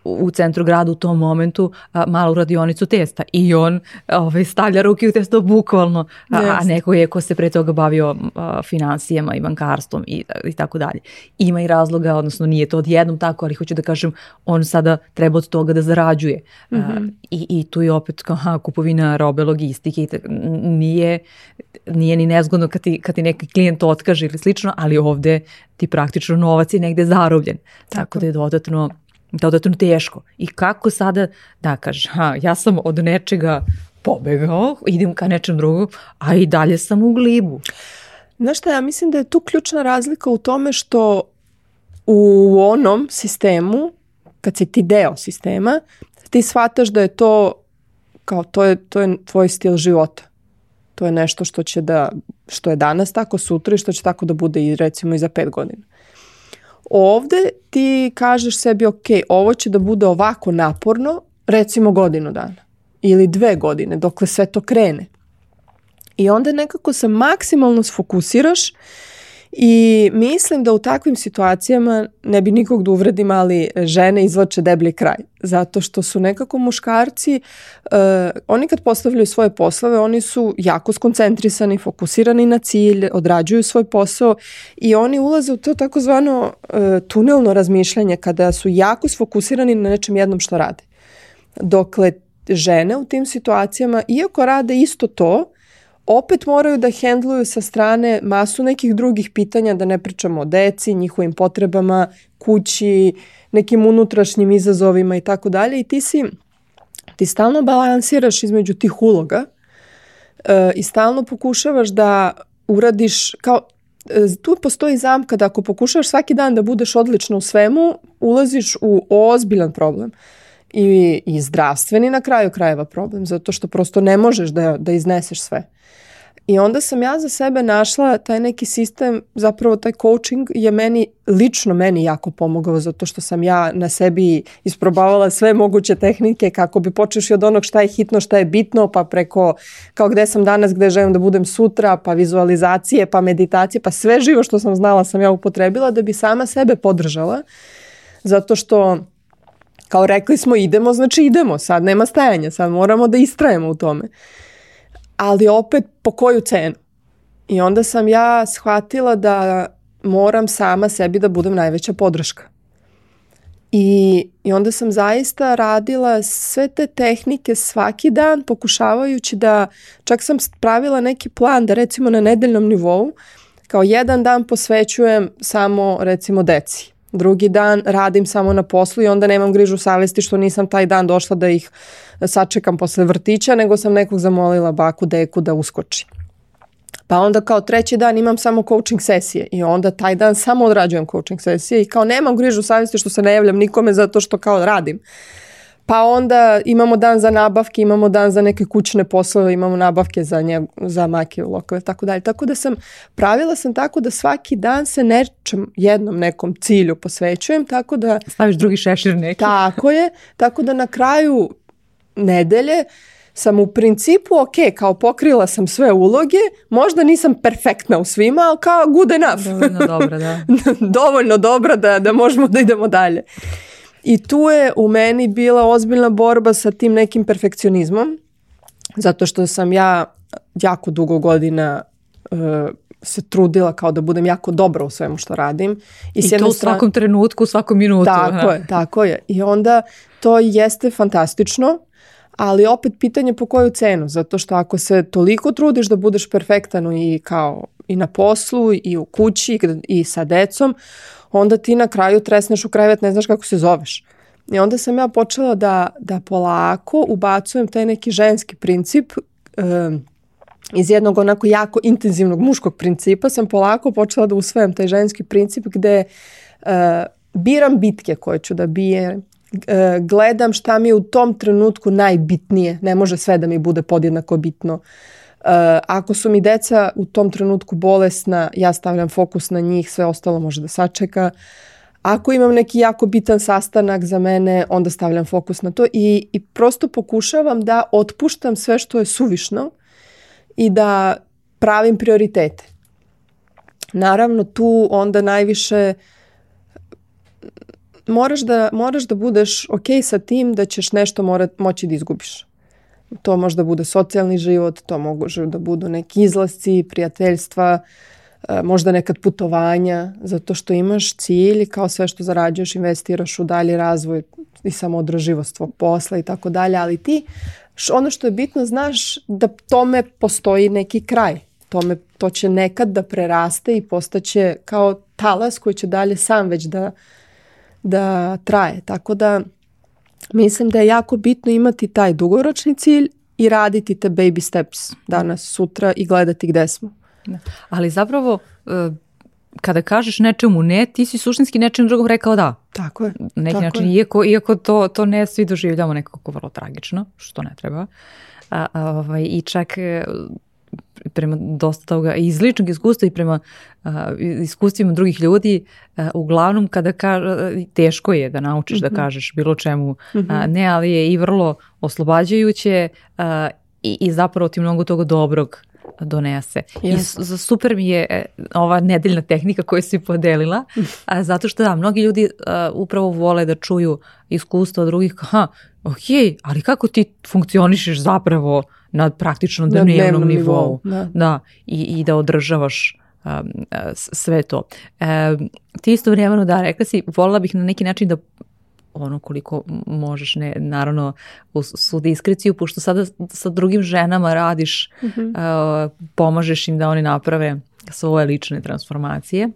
B: u centru grada u tom momentu e, malu radionicu testa i on ovaj, stavlja ruke u testo bukvalno, a, a neko je ko se pre toga bavio financijama i bankarstvom i, i tako dalje. Ima i razloga, odnosno nije to odjednom tako, ali hoću da kažem, on sada treba od toga da zarađuje. Mm -hmm. i, I tu je opet aha, kupovina robe, logistike, nije, nije ni nezgodno kad ti, kad ti neki klijent otkaže ili slično, ali ovde ti praktično novac je negde zarobljen. Tako, Tako da je dodatno dodatno teško. I kako sada da kažeš, ha, ja sam od nečega pobegao, idem ka nečem drugom, a i dalje sam u glibu.
A: Znaš šta, ja mislim da je tu ključna razlika u tome što u onom sistemu, kad si ti deo sistema, ti shvataš da je to kao to je, to je tvoj stil života. To je nešto što će da, što je danas tako, sutra i što će tako da bude i recimo i za pet godina. Ovde ti kažeš sebi, ok, ovo će da bude ovako naporno, recimo godinu dana ili dve godine, dokle sve to krene. I onda nekako se maksimalno sfokusiraš i mislim da u takvim situacijama, ne bi nikog da uvredim, ali žene izlače deblji kraj. Zato što su nekako muškarci, uh, oni kad postavljaju svoje poslove, oni su jako skoncentrisani, fokusirani na cilj, odrađuju svoj posao i oni ulaze u to takozvano uh, tunelno razmišljanje kada su jako sfokusirani na nečem jednom što rade. Dokle žene u tim situacijama, iako rade isto to, opet moraju da hendluju sa strane masu nekih drugih pitanja, da ne pričamo o deci, njihovim potrebama, kući, nekim unutrašnjim izazovima i tako dalje i ti si ti stalno balansiraš između tih uloga e, i stalno pokušavaš da uradiš kao e, tu postoji zamka da ako pokušavaš svaki dan da budeš odlično u svemu, ulaziš u ozbiljan problem. I, i zdravstveni na kraju krajeva problem, zato što prosto ne možeš da, da izneseš sve. I onda sam ja za sebe našla taj neki sistem, zapravo taj coaching je meni, lično meni jako pomogao zato što sam ja na sebi isprobavala sve moguće tehnike kako bi počeš od onog šta je hitno, šta je bitno, pa preko kao gde sam danas, gde želim da budem sutra, pa vizualizacije, pa meditacije, pa sve živo što sam znala sam ja upotrebila da bi sama sebe podržala. Zato što kao rekli smo idemo, znači idemo, sad nema stajanja, sad moramo da istrajemo u tome ali opet po koju cenu. I onda sam ja shvatila da moram sama sebi da budem najveća podrška. I, I onda sam zaista radila sve te tehnike svaki dan pokušavajući da, čak sam pravila neki plan da recimo na nedeljnom nivou kao jedan dan posvećujem samo recimo deci. Drugi dan radim samo na poslu i onda nemam grižu savesti što nisam taj dan došla da ih sačekam posle vrtića, nego sam nekog zamolila baku, deku da uskoči. Pa onda kao treći dan imam samo coaching sesije i onda taj dan samo odrađujem coaching sesije i kao nemam grižu savesti što se ne javljam nikome zato što kao radim. Pa onda imamo dan za nabavke, imamo dan za neke kućne poslove, imamo nabavke za, nje, za make lokove, tako dalje. Tako da sam, pravila sam tako da svaki dan se nečem, jednom nekom cilju posvećujem, tako da...
B: Staviš drugi šešir neki.
A: Tako je, tako da na kraju nedelje sam u principu ok, kao pokrila sam sve uloge, možda nisam perfektna u svima, ali kao good enough.
B: Dovoljno dobra, da.
A: Dovoljno dobra da, da možemo da idemo dalje. I tu je u meni bila ozbiljna borba sa tim nekim perfekcionizmom, zato što sam ja jako dugo godina uh, se trudila kao da budem jako dobra u svemu što radim.
B: I, I to u svakom trenutku, u svakom minutu.
A: Tako je, tako je. I onda to jeste fantastično, ali opet pitanje po koju cenu, zato što ako se toliko trudiš da budeš perfektan i kao i na poslu i u kući i sa decom, onda ti na kraju tresneš u krevet, ne znaš kako se zoveš. I onda sam ja počela da, da polako ubacujem taj neki ženski princip um, iz jednog onako jako intenzivnog muškog principa sam polako počela da usvajam taj ženski princip gde uh, biram bitke koje ću da bije, uh, gledam šta mi je u tom trenutku najbitnije, ne može sve da mi bude podjednako bitno. Uh, ako su mi deca u tom trenutku bolesna, ja stavljam fokus na njih, sve ostalo može da sačeka. Ako imam neki jako bitan sastanak za mene, onda stavljam fokus na to i, i prosto pokušavam da otpuštam sve što je suvišno i da pravim prioritete. Naravno tu onda najviše moraš da, moraš da budeš ok sa tim da ćeš nešto morat, moći da izgubiš. To možda bude socijalni život, to mogu da budu neki izlasci, prijateljstva, e, možda nekad putovanja, zato što imaš cilj kao sve što zarađuješ, investiraš u dalji razvoj i samoodrživost svog posla i tako dalje, ali ti ono što je bitno, znaš da tome postoji neki kraj. Tome, to će nekad da preraste i postaće kao talas koji će dalje sam već da, da traje. Tako da mislim da je jako bitno imati taj dugoročni cilj i raditi te baby steps danas, sutra i gledati gde smo.
B: Da. Ali zapravo e, kada kažeš nečemu ne, ti si suštinski nečem drugom rekao da.
A: Tako je.
B: Neki
A: tako
B: način, je. iako, iako to, to ne svi doživljamo nekako vrlo tragično, što ne treba. A, a, ovaj, I čak e, prema dosta toga iz ličnog iskustva i prema a, iskustvima drugih ljudi, a, uglavnom kada kaže, teško je da naučiš mm -hmm. da mhm. kažeš bilo čemu mm -hmm. a, ne, ali je i vrlo oslobađajuće a, i, i zapravo ti mnogo toga dobrog donese. Yes. I za super mi je e, ova nedeljna tehnika koju si podelila, a, zato što da, mnogi ljudi a, upravo vole da čuju iskustvo drugih, ha, ok, ali kako ti funkcionišeš zapravo na praktično dnevnom, na dnevnom nivou. nivou. Da. da, i, i da održavaš um, sve to. E, ti isto vremeno da, rekla si, volila bih na neki način da ono koliko možeš, ne, naravno u svu diskreciju, pošto sada sa drugim ženama radiš, mm -hmm. uh, pomažeš im da oni naprave svoje lične transformacije.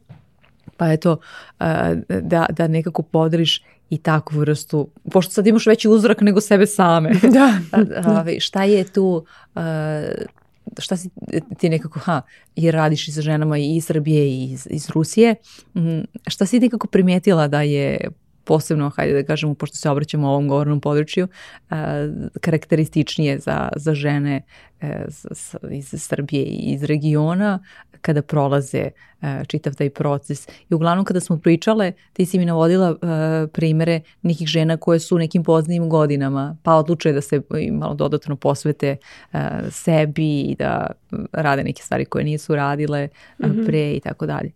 B: Pa eto, uh, da, da nekako podeliš i takvu vrstu, pošto sad imaš veći uzrak nego sebe same.
A: da.
B: da. šta je tu, uh, šta si ti nekako, ha, jer radiš i sa ženama i iz Srbije i iz, iz Rusije, mm, šta si nekako primijetila da je posebno, hajde da kažemo, pošto se obraćamo ovom govornom području, karakterističnije za, za žene e, iz Srbije i iz regiona kada prolaze e, čitav taj proces. I uglavnom kada smo pričale, ti si mi navodila e, primere nekih žena koje su u nekim poznijim godinama, pa odlučuje da se malo dodatno posvete sebi i da rade neke stvari koje nisu radile mm -hmm. pre i tako dalje.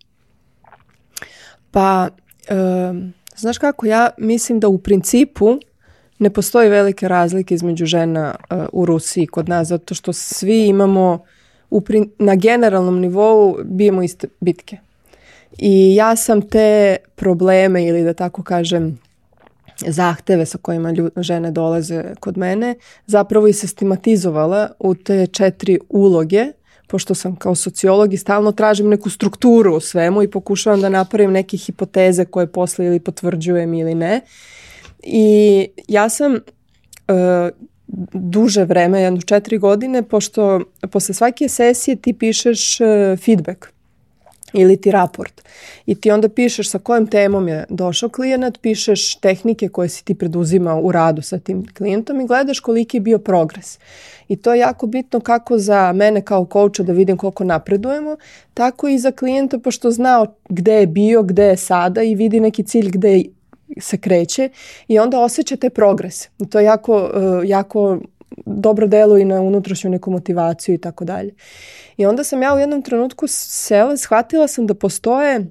A: Pa, um Znaš kako, ja mislim da u principu ne postoji velike razlike između žena uh, u Rusiji kod nas, zato što svi imamo u, na generalnom nivou bijemo iste bitke. I ja sam te probleme ili da tako kažem zahteve sa kojima ljud, žene dolaze kod mene zapravo i sistematizovala u te četiri uloge pošto sam kao sociolog i stalno tražim neku strukturu u svemu i pokušavam da napravim neke hipoteze koje posle ili potvrđujem ili ne. I ja sam uh, duže vreme, jedno četiri godine, pošto posle svake sesije ti pišeš uh, feedback ili ti raport. I ti onda pišeš sa kojom temom je došao klijent, pišeš tehnike koje si ti preduzimao u radu sa tim klijentom i gledaš koliki je bio progres. I to je jako bitno kako za mene kao kouča da vidim koliko napredujemo, tako i za klijenta pošto znao gde je bio, gde je sada i vidi neki cilj gde se kreće i onda osjeća te progres. To je jako, e, jako dobro deluje i na unutrašnju neku motivaciju i tako dalje. I onda sam ja u jednom trenutku sela, shvatila sam da postoje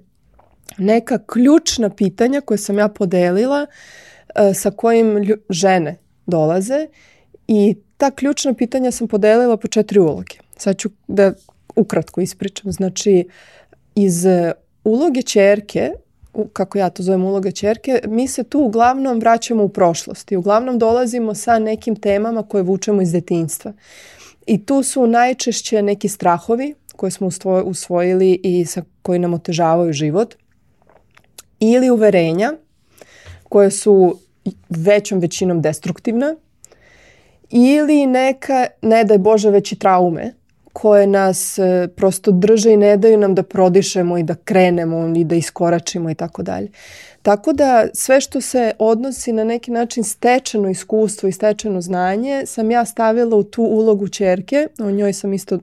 A: neka ključna pitanja koje sam ja podelila uh, sa kojim žene dolaze i ta ključna pitanja sam podelila po četiri uloge. Sad ću da ukratko ispričam. Znači, iz uloge čerke, kako ja to zovem uloga čerke, mi se tu uglavnom vraćamo u prošlost i uglavnom dolazimo sa nekim temama koje vučemo iz detinjstva. I tu su najčešće neki strahovi koje smo usvojili i sa koji nam otežavaju život ili uverenja koje su većom većinom destruktivna ili neka, ne daj Bože, već i traume koje nas e, prosto drže i ne daju nam da prodišemo i da krenemo i da iskoračimo i tako dalje. Tako da sve što se odnosi na neki način stečeno iskustvo i stečeno znanje sam ja stavila u tu ulogu čerke, o njoj sam isto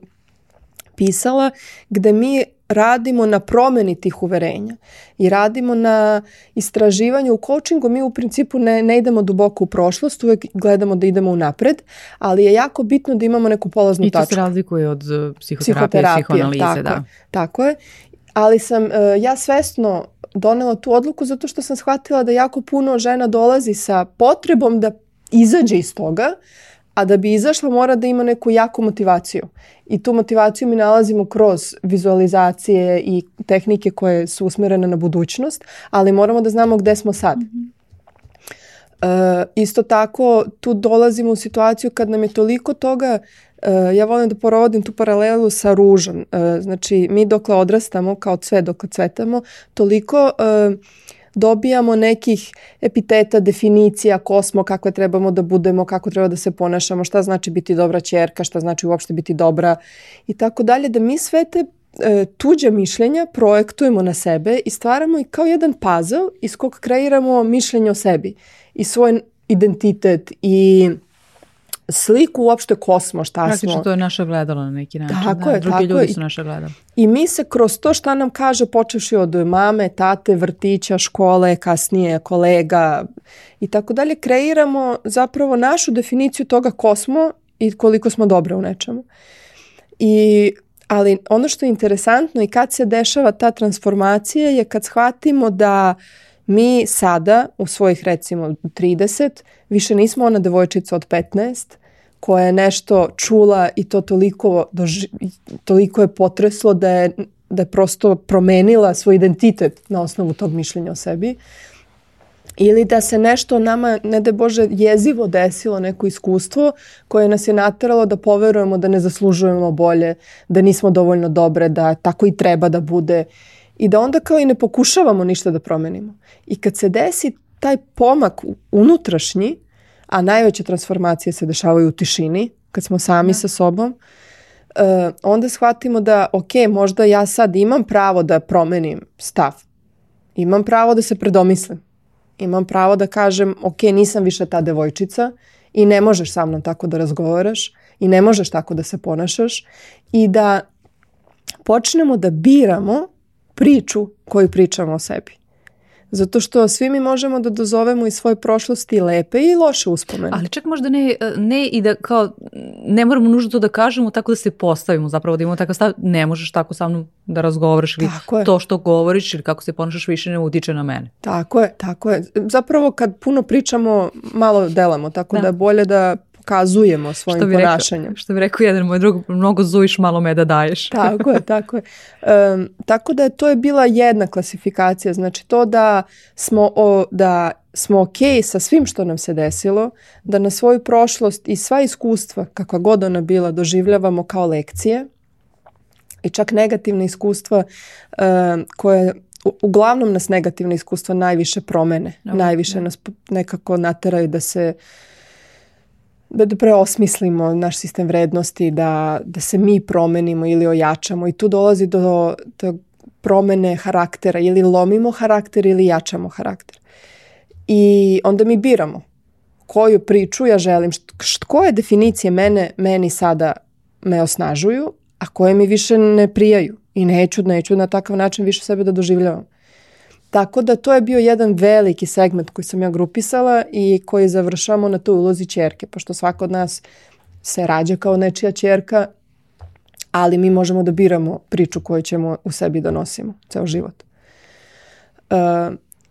A: pisala, gde mi radimo na promeni tih uverenja i radimo na istraživanju u coachingu. Mi u principu ne, ne idemo duboko u prošlost, uvek gledamo da idemo u napred, ali je jako bitno da imamo neku polaznu tačku.
B: I to tačku. se razlikuje od uh, psihoterapije, i psihoanalize.
A: Tako,
B: da.
A: tako je. Ali sam uh, ja svesno donela tu odluku zato što sam shvatila da jako puno žena dolazi sa potrebom da izađe iz toga, a da bi izašla mora da ima neku jaku motivaciju. I tu motivaciju mi nalazimo kroz vizualizacije i tehnike koje su usmjerene na budućnost, ali moramo da znamo gde smo sad. Mm -hmm. Uh, isto tako tu dolazimo u situaciju kad nam je toliko toga uh, ja volim da porovodim tu paralelu sa ružom. Uh, znači mi dokle odrastamo kao cvet dokle cvetamo toliko uh, dobijamo nekih epiteta, definicija ko smo, kakve trebamo da budemo, kako treba da se ponašamo, šta znači biti dobra čerka, šta znači uopšte biti dobra i tako dalje, da mi sve te e, tuđe mišljenja projektujemo na sebe i stvaramo i kao jedan puzzle iz kog kreiramo mišljenje o sebi i svoj identitet i sliku uopšte ko smo, šta
B: Praktično
A: smo.
B: to je naše gledalo na neki način. Tako da, je, drugi tako ljudi su naše gledalo.
A: I mi se kroz to šta nam kaže, počeši od mame, tate, vrtića, škole, kasnije kolega i tako dalje, kreiramo zapravo našu definiciju toga ko smo i koliko smo dobre u nečemu. I ali ono što je interesantno i kad se dešava ta transformacija je kad shvatimo da mi sada u svojih recimo 30 više nismo ona devojčica od 15 koja je nešto čula i to toliko, doži, toliko je potreslo da je, da je prosto promenila svoj identitet na osnovu tog mišljenja o sebi. Ili da se nešto nama, ne da Bože, jezivo desilo neko iskustvo koje nas je nateralo da poverujemo da ne zaslužujemo bolje, da nismo dovoljno dobre, da tako i treba da bude i da onda kao i ne pokušavamo ništa da promenimo. I kad se desi taj pomak unutrašnji, a najveće transformacije se dešavaju u tišini, kad smo sami da. sa sobom, uh, onda shvatimo da, ok, možda ja sad imam pravo da promenim stav. Imam pravo da se predomislim. Imam pravo da kažem, ok, nisam više ta devojčica i ne možeš sa mnom tako da razgovaraš i ne možeš tako da se ponašaš i da počnemo da biramo priču koju pričamo o sebi. Zato što svi mi možemo da dozovemo iz svoje prošlosti lepe i loše uspomene.
B: Ali čak možda ne, ne i da kao, ne moramo nužno to da kažemo tako da se postavimo zapravo, da imamo takav stav, ne možeš tako sa mnom da razgovaraš ili to što govoriš ili kako se ponašaš više ne utiče na mene.
A: Tako je, tako je. Zapravo kad puno pričamo, malo delamo, tako da, da je bolje da pokazujemo svojim što bi ponašanjem. Rekao,
B: što bi rekao jedan moj drug, mnogo zujiš, malo me da daješ.
A: tako je, tako je. Um, tako da to je bila jedna klasifikacija, znači to da smo, o, da smo ok sa svim što nam se desilo, da na svoju prošlost i sva iskustva, kakva god ona bila, doživljavamo kao lekcije i čak negativne iskustva um, koje uglavnom nas negativne iskustva najviše promene, no, najviše no. nas nekako nateraju da se uh, da, da preosmislimo naš sistem vrednosti, da, da se mi promenimo ili ojačamo i tu dolazi do, do promene karaktera ili lomimo karakter ili jačamo karakter. I onda mi biramo koju priču ja želim, št, koje definicije mene, meni sada me osnažuju, a koje mi više ne prijaju i neću, neću na takav način više sebe da doživljavam. Tako da to je bio jedan veliki segment koji sam ja grupisala i koji završamo na toj ulozi čerke, pošto svako od nas se rađa kao nečija čerka, ali mi možemo da biramo priču koju ćemo u sebi da nosimo ceo život. Uh,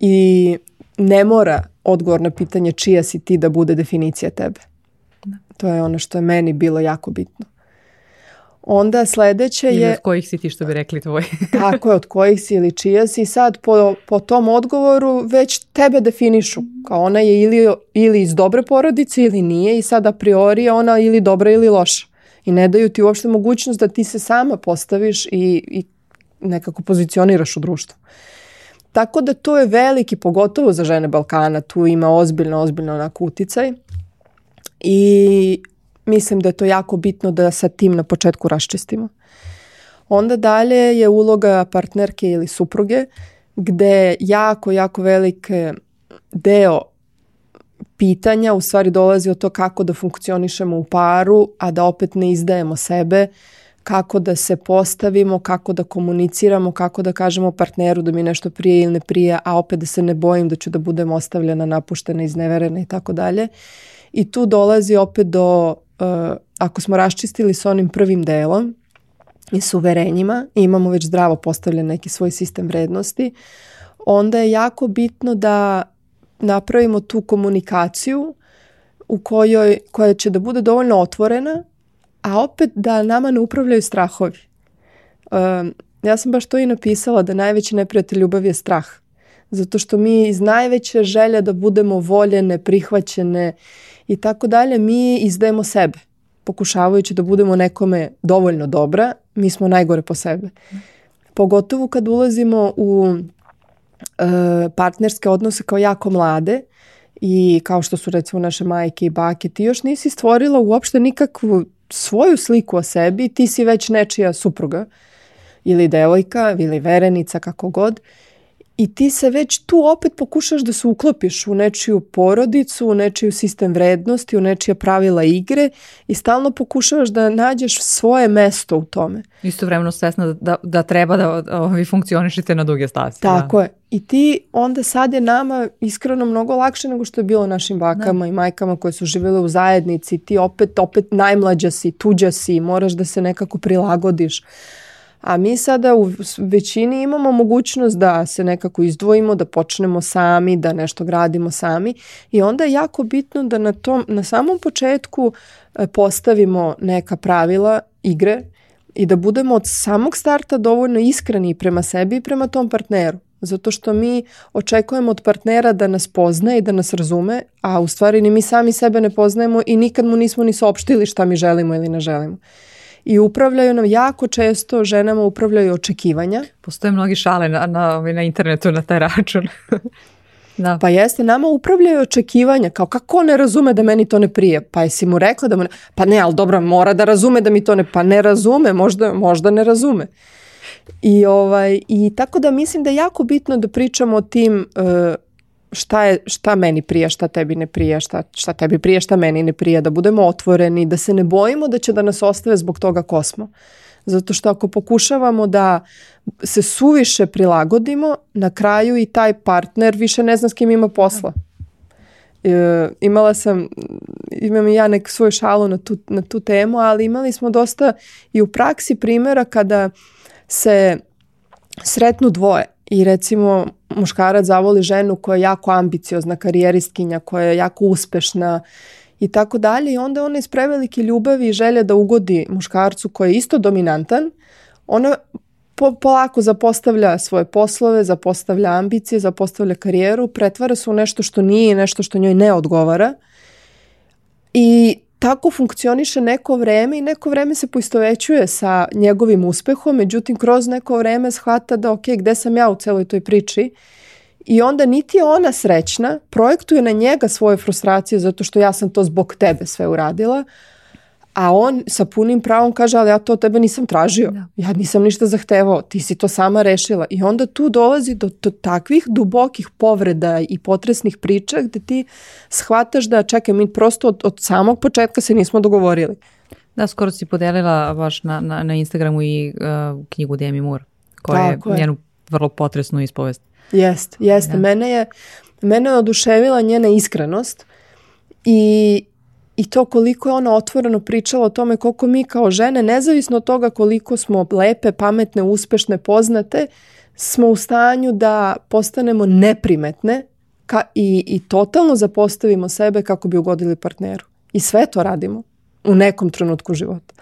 A: I ne mora odgovor na pitanje čija si ti da bude definicija tebe. Da. To je ono što je meni bilo jako bitno. Onda sledeće je...
B: Ili od kojih si ti što bi rekli tvoji.
A: tako je, od kojih si ili čija si. Sad po, po tom odgovoru već tebe definišu. Kao ona je ili, ili iz dobre porodice ili nije i sad a priori ona ili dobra ili loša. i ne daju ti uopšte mogućnost da ti se sama postaviš i, i nekako pozicioniraš u društvu. Tako da to je veliki, pogotovo za žene Balkana, tu ima ozbiljno, ozbiljno onako uticaj i mislim da je to jako bitno da sa tim na početku raščistimo. Onda dalje je uloga partnerke ili supruge gde jako, jako velik deo pitanja u stvari dolazi od to kako da funkcionišemo u paru, a da opet ne izdajemo sebe, kako da se postavimo, kako da komuniciramo, kako da kažemo partneru da mi nešto prije ili ne prije, a opet da se ne bojim da ću da budem ostavljena, napuštena, izneverena i tako dalje. I tu dolazi opet do, uh, ako smo raščistili sa onim prvim delom i s uverenjima i imamo već zdravo postavljen neki svoj sistem vrednosti, onda je jako bitno da napravimo tu komunikaciju u kojoj, koja će da bude dovoljno otvorena, a opet da nama ne upravljaju strahovi. Um, ja sam baš to i napisala da najveći neprijatelj ljubavi je strah. Zato što mi iz najveće želje da budemo voljene, prihvaćene i tako dalje, mi izdajemo sebe. Pokušavajući da budemo nekome dovoljno dobra, mi smo najgore po sebe. Pogotovo kad ulazimo u E, partnerske odnose kao jako mlade i kao što su recimo naše majke i bake, ti još nisi stvorila uopšte nikakvu svoju sliku o sebi, ti si već nečija supruga ili devojka ili verenica kako god i ti se već tu opet pokušaš da se uklopiš u nečiju porodicu, u nečiju sistem vrednosti, u nečija pravila igre i stalno pokušavaš da nađeš svoje mesto u tome.
B: vremeno svesna da, da, da treba da, da vi funkcionišete na duge stasi.
A: Tako da. je. I ti onda sad je nama iskreno mnogo lakše nego što je bilo našim bakama da. i majkama koje su živjele u zajednici. Ti opet, opet najmlađa si, tuđa si, moraš da se nekako prilagodiš. A mi sada u većini imamo mogućnost da se nekako izdvojimo, da počnemo sami, da nešto gradimo sami i onda je jako bitno da na, tom, na samom početku e, postavimo neka pravila igre i da budemo od samog starta dovoljno iskreni prema sebi i prema tom partneru. Zato što mi očekujemo od partnera da nas pozna i da nas razume, a u stvari ni mi sami sebe ne poznajemo i nikad mu nismo ni saopštili šta mi želimo ili ne želimo i upravljaju nam jako često ženama upravljaju očekivanja.
B: Postoje mnogi šale na, na, na internetu na taj račun.
A: Da. Pa jeste, nama upravljaju očekivanja, kao kako ne razume da meni to ne prije, pa jesi mu rekla da mu ne, pa ne, ali dobro, mora da razume da mi to ne, pa ne razume, možda, možda ne razume. I, ovaj, I tako da mislim da je jako bitno da pričamo o tim uh, šta, je, šta meni prija, šta tebi ne prija, šta, šta tebi prija, šta meni ne prija, da budemo otvoreni, da se ne bojimo da će da nas ostave zbog toga ko smo. Zato što ako pokušavamo da se suviše prilagodimo, na kraju i taj partner više ne zna s kim ima posla. E, imala sam, imam i ja nek svoj šalu na tu, na tu temu, ali imali smo dosta i u praksi primjera kada se sretnu dvoje i recimo muškarac zavoli ženu koja je jako ambiciozna, karijeristkinja, koja je jako uspešna i tako dalje. I onda ona iz prevelike ljubavi i želje da ugodi muškarcu koji je isto dominantan, ona po, polako zapostavlja svoje poslove, zapostavlja ambicije, zapostavlja karijeru, pretvara se u nešto što nije, nešto što njoj ne odgovara. I tako funkcioniše neko vreme i neko vreme se poistovećuje sa njegovim uspehom, međutim kroz neko vreme shvata da ok, gde sam ja u celoj toj priči? I onda niti je ona srećna, projektuje na njega svoje frustracije zato što ja sam to zbog tebe sve uradila, A on sa punim pravom kaže, ali ja to od tebe nisam tražio. Da. Ja nisam ništa zahtevao, ti si to sama rešila. I onda tu dolazi do, do takvih dubokih povreda i potresnih priča gde ti shvataš da čekaj, mi prosto od, od samog početka se nismo dogovorili.
B: Da, skoro si podelila baš na, na, na Instagramu i uh, knjigu Demi Moore, koja je, je njenu vrlo potresnu ispovest.
A: Jest, jeste. Da. Mene je, mene je oduševila njena iskrenost i i to koliko je ona otvoreno pričala o tome koliko mi kao žene, nezavisno od toga koliko smo lepe, pametne, uspešne, poznate, smo u stanju da postanemo neprimetne ka, i, i totalno zapostavimo sebe kako bi ugodili partneru. I sve to radimo u nekom trenutku života.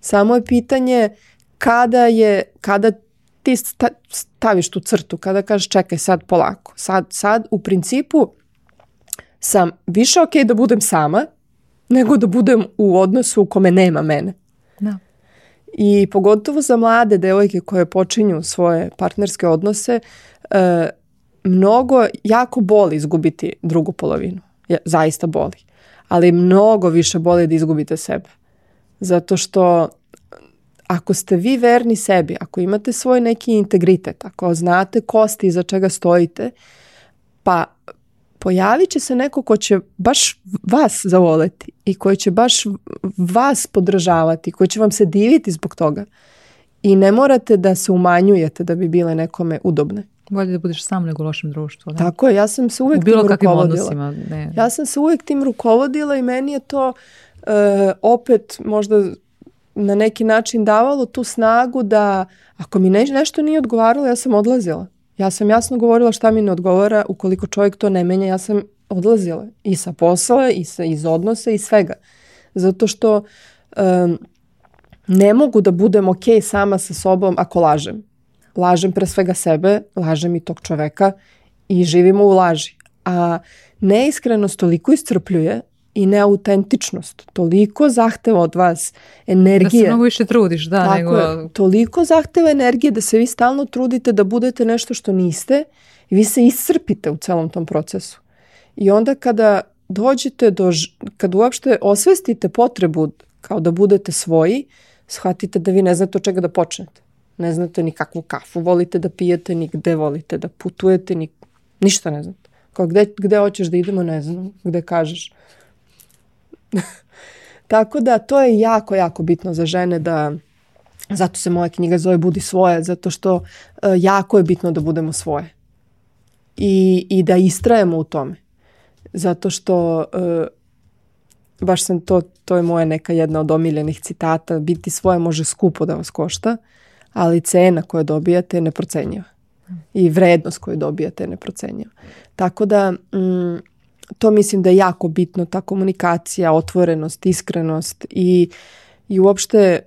A: Samo je pitanje kada je, kada ti staviš tu crtu, kada kažeš čekaj sad polako, sad, sad u principu sam više ok da budem sama, nego da budem u odnosu u kome nema mene. I pogotovo za mlade devojke koje počinju svoje partnerske odnose, e, mnogo, jako boli izgubiti drugu polovinu. Ja, zaista boli. Ali mnogo više boli da izgubite sebe. Zato što ako ste vi verni sebi, ako imate svoj neki integritet, ako znate kosti iza čega stojite, pa pojavit će se neko ko će baš vas zavoleti i koji će baš vas podržavati, koji će vam se diviti zbog toga. I ne morate da se umanjujete da bi bile nekome udobne.
B: Bolje da budeš sam nego u lošem društvu. Da?
A: Tako je, ja sam se uvek
B: bilo
A: tim rukovodila.
B: odnosima. Ne.
A: Ja sam se uvek tim rukovodila i meni je to uh, opet možda na neki način davalo tu snagu da ako mi ne, nešto nije odgovaralo, ja sam odlazila. Ja sam jasno govorila šta mi ne odgovara, ukoliko čovjek to ne menja, ja sam odlazila i sa posla i sa, iz odnosa i svega. Zato što um, ne mogu da budem ok sama sa sobom ako lažem. Lažem pre svega sebe, lažem i tog čoveka i živimo u laži. A neiskrenost toliko iscrpljuje i neautentičnost toliko zahteva od vas energije.
B: Da se mnogo više trudiš, da,
A: Tako
B: nego...
A: je, toliko zahteva energije da se vi stalno trudite da budete nešto što niste i vi se iscrpite u celom tom procesu. I onda kada dođete do, kad uopšte osvestite potrebu kao da budete svoji, shvatite da vi ne znate od čega da počnete. Ne znate ni kakvu kafu volite da pijete, ni gde volite da putujete, ni, ništa ne znate. Kao gde, gde hoćeš da idemo, ne znam, gde kažeš. Tako da to je jako, jako bitno za žene da zato se moja knjiga zove Budi svoje, zato što uh, jako je bitno da budemo svoje. I, i da istrajemo u tome. Zato što uh, baš sam to, to je moja neka jedna od omiljenih citata, biti svoje može skupo da vas košta, ali cena koju dobijate je neprocenjiva. I vrednost koju dobijate je neprocenjiva. Tako da, mm, to mislim da je jako bitno, ta komunikacija, otvorenost, iskrenost i, i uopšte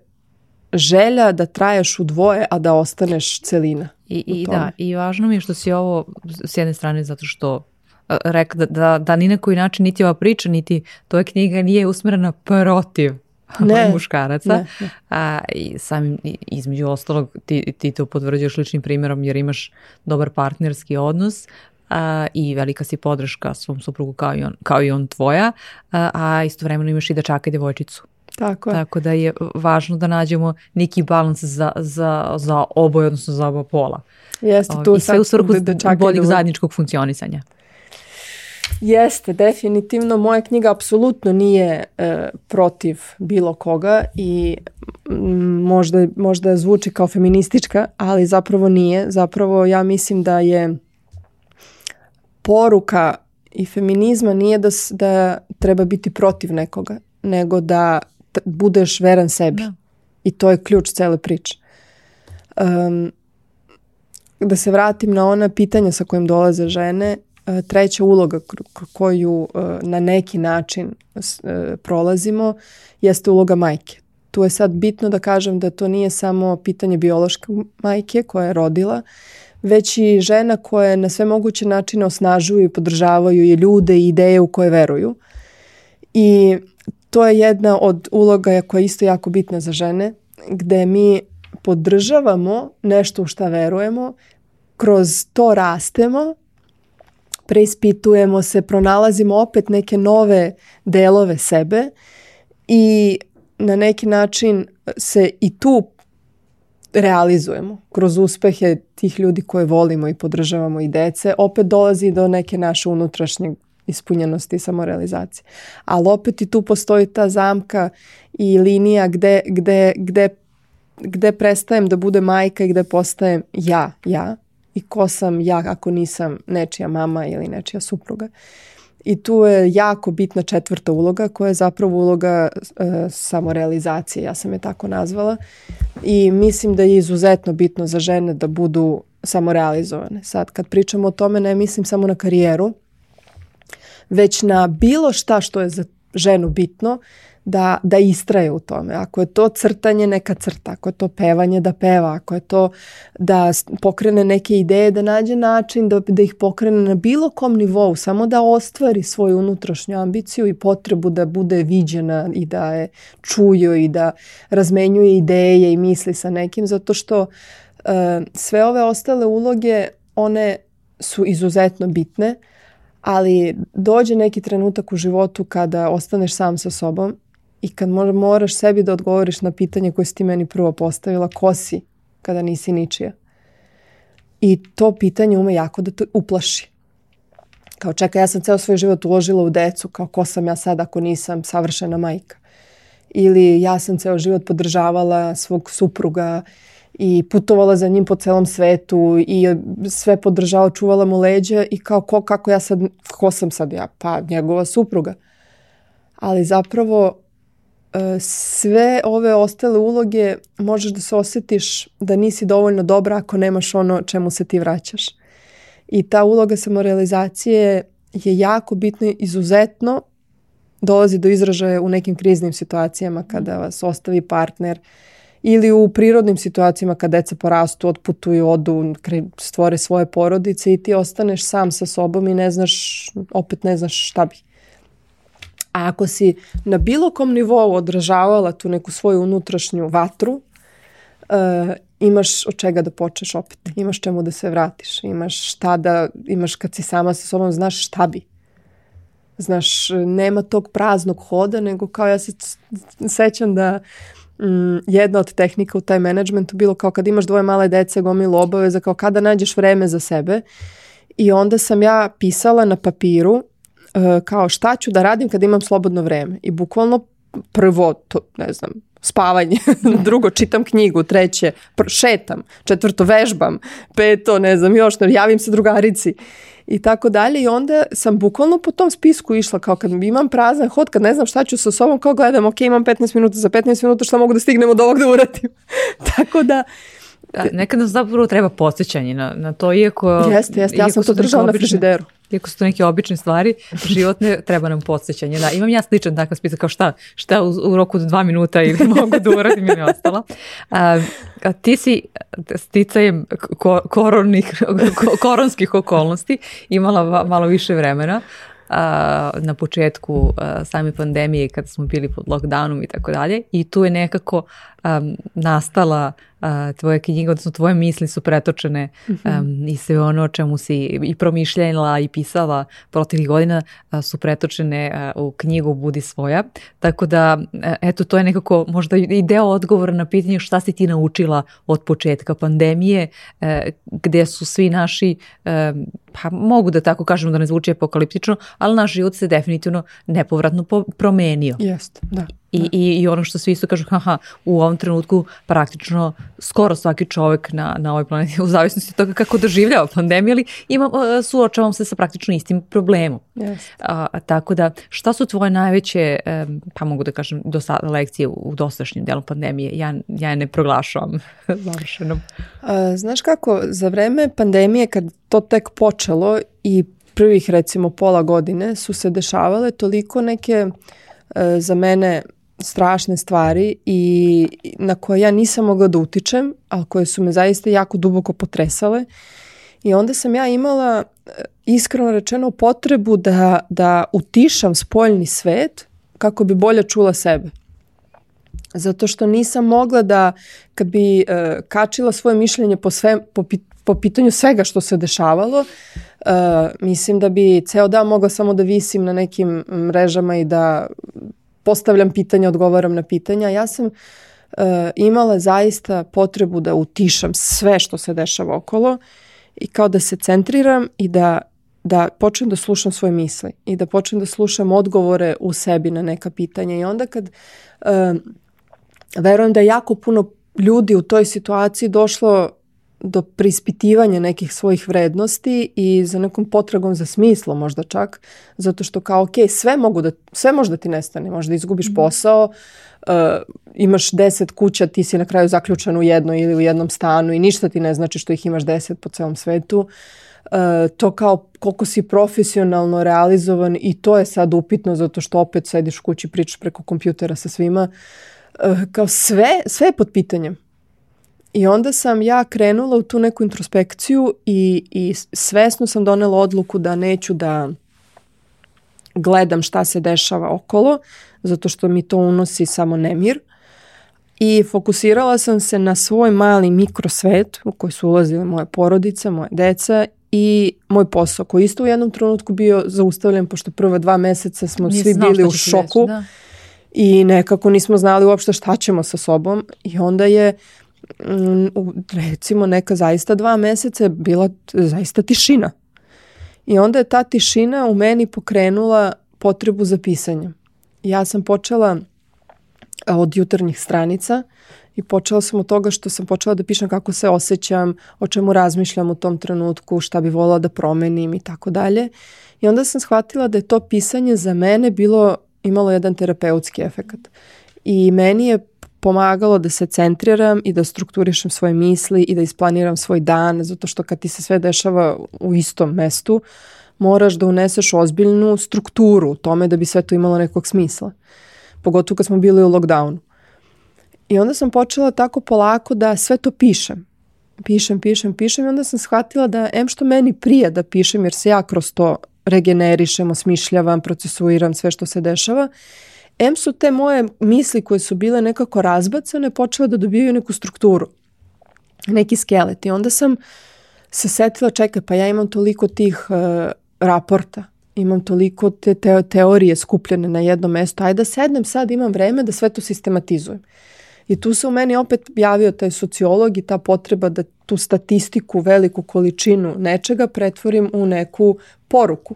A: želja da traješ u dvoje, a da ostaneš celina.
B: I, i da, i važno mi je što si ovo s jedne strane zato što a, rek da, da, da ni na koji način niti ova priča, niti tvoja knjiga nije usmerena protiv
A: Ne,
B: muškaraca.
A: ne, ne.
B: A, i samim, i- između ostalog, ti, ti to potvrđuješ ličnim primjerom jer imaš dobar partnerski odnos a, i velika si podrška svom suprugu kao i on, kao i on tvoja, a, a istovremeno imaš i dečaka i devojčicu.
A: Tako je.
B: Tako da je važno da nađemo neki balans za, za, za oboje, odnosno za oba pola.
A: Jeste, tu
B: I sve u svrhu
A: da- da
B: boljeg
A: da-
B: zajedničkog funkcionisanja.
A: Jeste, definitivno. Moja knjiga apsolutno nije e, protiv bilo koga i mm, možda, možda zvuči kao feministička, ali zapravo nije. Zapravo ja mislim da je poruka i feminizma nije da, da treba biti protiv nekoga, nego da budeš veran sebi.
B: Da.
A: I to je ključ cele priče. Um, da se vratim na ona pitanja sa kojim dolaze žene, e, treća uloga koju e, na neki način e, prolazimo jeste uloga majke. Tu je sad bitno da kažem da to nije samo pitanje biološke majke koja je rodila, već i žena koje na sve moguće načine osnažuju i podržavaju i ljude i ideje u koje veruju. I to je jedna od uloga koja je isto jako bitna za žene, gde mi podržavamo nešto u šta verujemo, kroz to rastemo, preispitujemo se, pronalazimo opet neke nove delove sebe i na neki način se i tu realizujemo kroz uspehe tih ljudi koje volimo i podržavamo i dece, opet dolazi do neke naše unutrašnje ispunjenosti i samorealizacije. Ali opet i tu postoji ta zamka i linija gde, gde, gde, gde prestajem da bude majka i gde postajem ja, ja. I ko sam ja ako nisam nečija mama ili nečija supruga. I tu je jako bitna četvrta uloga koja je zapravo uloga e, samorealizacije, ja sam je tako nazvala. I mislim da je izuzetno bitno za žene da budu samorealizovane. Sad kad pričamo o tome ne mislim samo na karijeru, već na bilo šta što je za ženu bitno da, da istraje u tome. Ako je to crtanje, neka crta. Ako je to pevanje, da peva. Ako je to da pokrene neke ideje, da nađe način da, da ih pokrene na bilo kom nivou. Samo da ostvari svoju unutrašnju ambiciju i potrebu da bude viđena i da je čuju i da razmenjuje ideje i misli sa nekim. Zato što uh, sve ove ostale uloge, one su izuzetno bitne ali dođe neki trenutak u životu kada ostaneš sam sa sobom i kad moraš sebi da odgovoriš na pitanje koje si ti meni prvo postavila, ko si kada nisi ničija. I to pitanje ume jako da te uplaši. Kao čekaj, ja sam ceo svoj život uložila u decu, kao ko sam ja sad ako nisam savršena majka. Ili ja sam ceo život podržavala svog supruga i putovala za njim po celom svetu i sve podržala, čuvala mu leđa i kao ko, kako ja sad, ko sam sad ja? Pa njegova supruga. Ali zapravo sve ove ostale uloge možeš da se osjetiš da nisi dovoljno dobra ako nemaš ono čemu se ti vraćaš. I ta uloga samorealizacije je jako bitna izuzetno dolazi do izražaja u nekim kriznim situacijama kada vas ostavi partner ili u prirodnim situacijama kad deca porastu, otputuju, odu, stvore svoje porodice i ti ostaneš sam sa sobom i ne znaš, opet ne znaš šta bi. A ako si na bilo kom nivou odražavala tu neku svoju unutrašnju vatru, uh, imaš od čega da počneš opet. Imaš čemu da se vratiš. Imaš šta da, imaš kad si sama sa sobom, znaš šta bi. Znaš, nema tog praznog hoda, nego kao ja se sećam da mm, jedna od tehnika u taj menadžmentu bilo kao kad imaš dvoje male dece, gomilu obaveza, kao kada nađeš vreme za sebe. I onda sam ja pisala na papiru kao šta ću da radim kad imam slobodno vreme. I bukvalno prvo, to, ne znam, spavanje, drugo čitam knjigu, treće šetam, četvrto vežbam, peto ne znam još, javim se drugarici i tako dalje i onda sam bukvalno po tom spisku išla kao kad imam prazan hod, kad ne znam šta ću sa sobom, kao gledam, ok, imam 15 minuta, za 15 minuta šta mogu da stignem od ovog da uradim. tako da
B: Da, nekad nam zapravo treba podsjećanje na, na to, iako...
A: Jeste, jeste, ja sam to držala na frižideru.
B: Iako su to neke obične stvari, životne, treba nam podsjećanje. Da, imam ja sličan takav spisak kao šta, šta u, u roku od dva minuta ili mogu da uradim ili ostalo. A, a ti si sticajem ko, koronnih, koronskih okolnosti imala malo više vremena na početku same pandemije kada smo bili pod lockdownom i tako dalje i tu je nekako um, nastala uh, tvoja knjiga, odnosno tvoje misli su pretočene um, i sve ono o čemu si i promišljala i pisala proteklih godina uh, su pretočene uh, u knjigu Budi svoja. Tako da, uh, eto, to je nekako možda i deo odgovora na pitanje šta si ti naučila od početka pandemije, uh, gde su svi naši, uh, pa mogu da tako kažem da ne zvuči apokaliptično, ali naš život se definitivno nepovratno promenio.
A: Jeste, da.
B: I, da. i, I ono što svi isto kažu, haha, u ovom trenutku praktično skoro svaki čovek na, na ovoj planeti, u zavisnosti od toga kako doživljava pandemiju, ali ima, suočavam se sa praktično istim problemom.
A: Yes.
B: A, tako da, šta su tvoje najveće, pa mogu da kažem, do sada, lekcije u, u dosašnjem delu pandemije? Ja, ja je ne proglašavam završenom.
A: A, znaš kako, za vreme pandemije kad to tek počelo i prvih recimo pola godine su se dešavale toliko neke e, za mene strašne stvari i na koje ja nisam mogla da utičem, ali koje su me zaista jako duboko potresale. I onda sam ja imala e, iskreno rečeno potrebu da, da utišam spoljni svet kako bi bolje čula sebe. Zato što nisam mogla da, kad bi uh, kačila svoje mišljenje po, sve, po, po pitanju svega što se dešavalo, uh, mislim da bi ceo dan mogla samo da visim na nekim mrežama i da postavljam pitanja, odgovaram na pitanja. Ja sam uh, imala zaista potrebu da utišam sve što se dešava okolo i kao da se centriram i da da počnem da slušam svoje misli i da počnem da slušam odgovore u sebi na neka pitanja i onda kad uh, verujem da je jako puno ljudi u toj situaciji došlo do preispitivanja nekih svojih vrednosti i za nekom potragom za smislo možda čak, zato što kao ok, sve, mogu da, sve možda ti nestane, možda izgubiš mm. posao, uh, imaš deset kuća, ti si na kraju zaključan u jednoj ili u jednom stanu i ništa ti ne znači što ih imaš deset po celom svetu. Uh, to kao koliko si profesionalno realizovan i to je sad upitno zato što opet sediš u kući pričaš preko kompjutera sa svima. Uh, kao sve, sve je pod pitanjem. I onda sam ja krenula u tu neku introspekciju i, i svesno sam donela odluku da neću da gledam šta se dešava okolo, zato što mi to unosi samo nemir. I fokusirala sam se na svoj mali mikrosvet u koji su ulazile moje porodice, moje deca i moj posao koji isto u jednom trenutku bio zaustavljen pošto prva dva meseca smo Nisam svi bili u šoku reći, da. i nekako nismo znali uopšte šta ćemo sa sobom i onda je recimo neka zaista dva meseca je bila zaista tišina. I onda je ta tišina u meni pokrenula potrebu za pisanjem. Ja sam počela od jutarnjih stranica i počela sam od toga što sam počela da pišem kako se osjećam, o čemu razmišljam u tom trenutku, šta bi volila da promenim i tako dalje. I onda sam shvatila da je to pisanje za mene bilo, imalo jedan terapeutski efekat. I meni je pomagalo da se centriram i da strukturišem svoje misli i da isplaniram svoj dan, zato što kad ti se sve dešava u istom mestu, moraš da uneseš ozbiljnu strukturu u tome da bi sve to imalo nekog smisla. Pogotovo kad smo bili u lockdownu. I onda sam počela tako polako da sve to pišem. Pišem, pišem, pišem i onda sam shvatila da em što meni prija da pišem jer se ja kroz to regenerišem, osmišljavam, procesuiram sve što se dešava M su te moje misli koje su bile nekako razbacane počele da dobijaju neku strukturu, neki skelet. I onda sam se setila, čekaj, pa ja imam toliko tih uh, raporta, imam toliko te, te teorije skupljene na jedno mesto, ajde da sednem sad, imam vreme da sve to sistematizujem. I tu se u meni opet javio taj sociolog i ta potreba da tu statistiku, veliku količinu nečega pretvorim u neku poruku.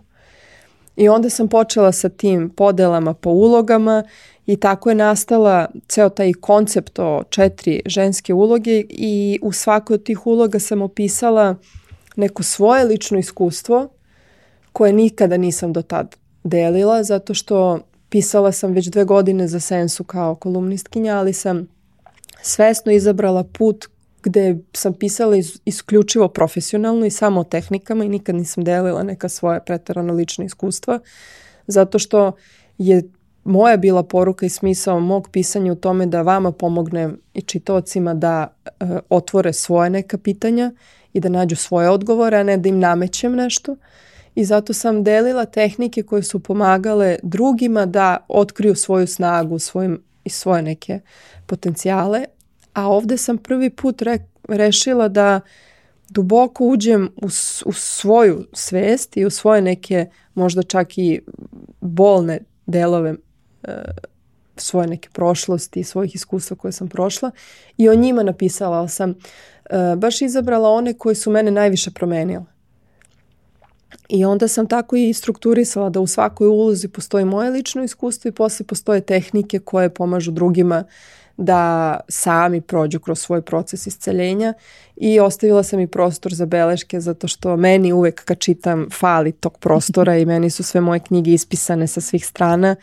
A: I onda sam počela sa tim podelama po ulogama i tako je nastala ceo taj koncept o četiri ženske uloge i u svakoj od tih uloga sam opisala neko svoje lično iskustvo koje nikada nisam do tad delila zato što pisala sam već dve godine za Sensu kao kolumnistkinja, ali sam svesno izabrala put gde sam pisala iz, isključivo profesionalno i samo o tehnikama i nikad nisam delila neka svoja pretarano lična iskustva, zato što je moja bila poruka i smisao mog pisanja u tome da vama pomognem i čitocima da e, otvore svoje neka pitanja i da nađu svoje odgovore, a ne da im namećem nešto. I zato sam delila tehnike koje su pomagale drugima da otkriju svoju snagu svojim, i svoje neke potencijale, a ovde sam prvi put re, rešila da duboko uđem u, u svoju svest i u svoje neke možda čak i bolne delove e, svoje neke prošlosti i svojih iskustva koje sam prošla i o njima napisala, sam e, baš izabrala one koje su mene najviše promenile. I onda sam tako i strukturisala da u svakoj ulozi postoji moje lično iskustvo i posle postoje tehnike koje pomažu drugima da sami prođu kroz svoj proces isceljenja i ostavila sam i prostor za beleške zato što meni uvek kad čitam fali tog prostora i meni su sve moje knjige ispisane sa svih strana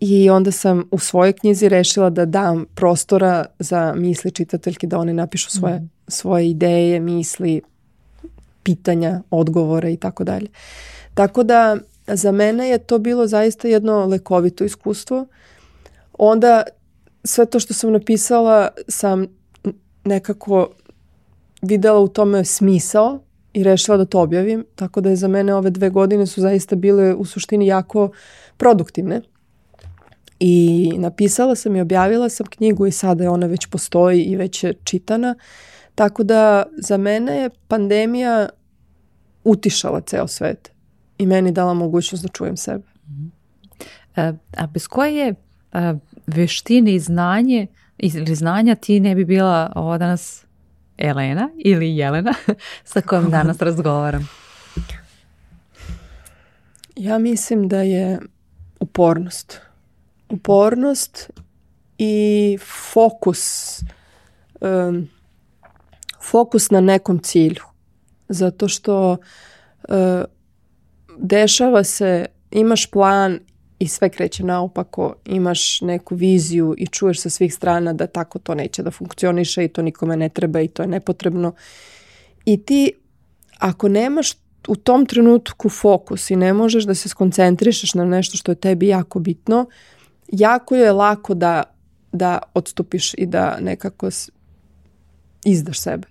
A: i onda sam u svojoj knjizi rešila da dam prostora za misli čitateljke da one napišu svoje, mm. svoje ideje, misli, pitanja, odgovore i tako dalje. Tako da za mene je to bilo zaista jedno lekovito iskustvo. Onda sve to što sam napisala sam nekako videla u tome smisao i rešila da to objavim, tako da je za mene ove dve godine su zaista bile u suštini jako produktivne. I napisala sam i objavila sam knjigu i sada je ona već postoji i već je čitana. Tako da za mene je pandemija utišala ceo svet i meni dala mogućnost da čujem sebe.
B: A, a bez koje je veštine i znanje ili znanja ti ne bi bila ova danas Elena ili Jelena sa kojom danas razgovaram?
A: Ja mislim da je upornost. Upornost i fokus um, fokus na nekom cilju. Zato što e, dešava se, imaš plan i sve kreće naopako, imaš neku viziju i čuješ sa svih strana da tako to neće da funkcioniše i to nikome ne treba i to je nepotrebno. I ti, ako nemaš u tom trenutku fokus i ne možeš da se skoncentrišeš na nešto što je tebi jako bitno, jako je lako da, da odstupiš i da nekako izdaš sebe.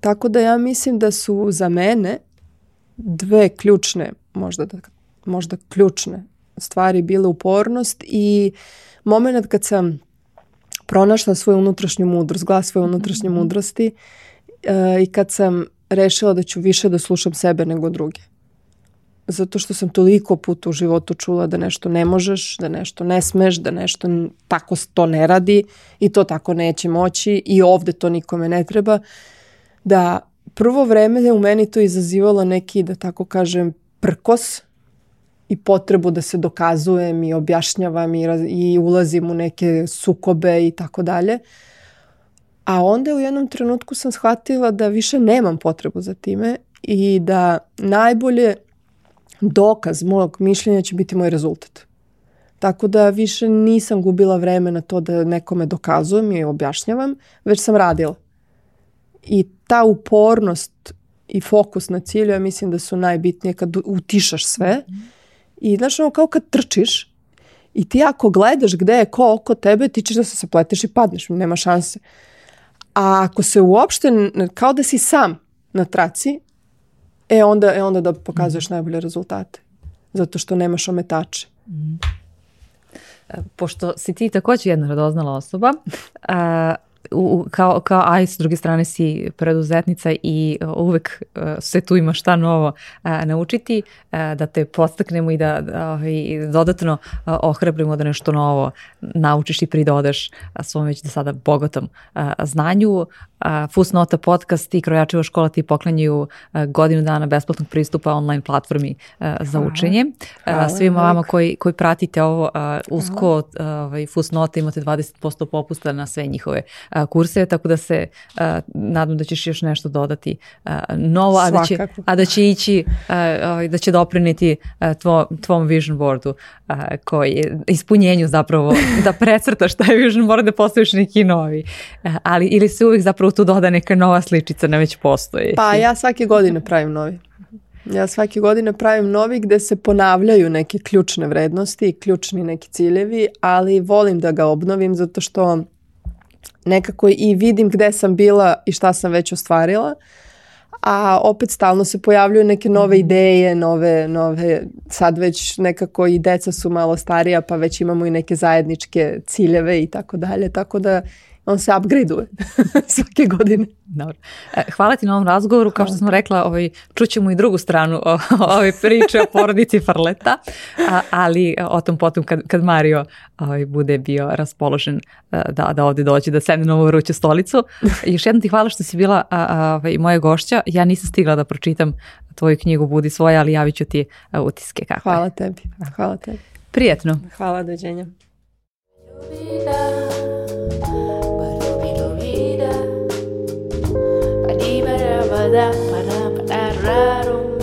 A: Tako da ja mislim da su za mene dve ključne, možda, da, možda ključne stvari bile upornost i moment kad sam pronašla svoju unutrašnju mudrost, glas svoje unutrašnje mhm. mudrosti uh, i kad sam rešila da ću više da slušam sebe nego druge. Zato što sam toliko puta u životu čula da nešto ne možeš, da nešto ne smeš, da nešto tako to ne radi i to tako neće moći i ovde to nikome ne treba. Da prvo vreme je u meni to izazivalo neki, da tako kažem, prkos i potrebu da se dokazujem i objašnjavam i, i ulazim u neke sukobe i tako dalje. A onda u jednom trenutku sam shvatila da više nemam potrebu za time i da najbolje dokaz mojeg mišljenja će biti moj rezultat. Tako da više nisam gubila vreme na to da nekome dokazujem i objašnjavam, već sam radila. I ta upornost i fokus na cilju, ja mislim da su najbitnije kad utišaš sve. I znaš, ono kao kad trčiš i ti ako gledaš gde je ko oko tebe, ti ćeš da se sapleteš i padneš, nema šanse. A ako se uopšte, kao da si sam na traci, e onda, e onda da pokazuješ mm. najbolje rezultate. Zato što nemaš ometače. Mm.
B: Pošto si ti takođe jedna radoznala osoba, a, u, kao, kao a s druge strane si preduzetnica i uvek uh, se tu ima šta novo uh, naučiti, uh, da te podstaknemo i da, da i dodatno uh, ohrabrimo da nešto novo naučiš i pridodaš uh, svom već do sada bogatom uh, znanju. Fusnota podcast i Krojačeva škola ti poklanjaju godinu dana besplatnog pristupa online platformi za učenje. Hvala. Svima vama koji, koji pratite ovo usko ovaj, Fusnota imate 20% popusta na sve njihove kurse, tako da se nadam da ćeš još nešto dodati novo, a da, će, a da će ići, ovaj, da će dopriniti tvo, tvom vision boardu koji ispunjenju zapravo da precrtaš taj vision board da postaviš neki novi. Ali ili se uvijek zapravo tu doda neka nova sličica na već postoji.
A: Pa ja svake godine pravim novi. Ja svake godine pravim novi gde se ponavljaju neke ključne vrednosti i ključni neki ciljevi, ali volim da ga obnovim zato što nekako i vidim gde sam bila i šta sam već ostvarila, a opet stalno se pojavljuju neke nove mhm. ideje, nove, nove, sad već nekako i deca su malo starija pa već imamo i neke zajedničke ciljeve i tako dalje, tako da on se upgradeuje svake godine.
B: Dobro. E, hvala ti na ovom razgovoru. Kao što smo rekla, ovaj, čućemo i drugu stranu o, ove priče o porodici Farleta, a, ali o tom potom kad, kad Mario ovaj, bude bio raspoložen e, da, da ovde dođe, da sedne na ovu vruću stolicu. Još jednom ti hvala što si bila ovaj, moja gošća. Ja nisam stigla da pročitam tvoju knjigu Budi svoja, ali javit ću ti utiske. Kako
A: hvala tebi. Hvala tebi.
B: Prijetno.
A: Hvala, dođenja.
C: Para, para, para,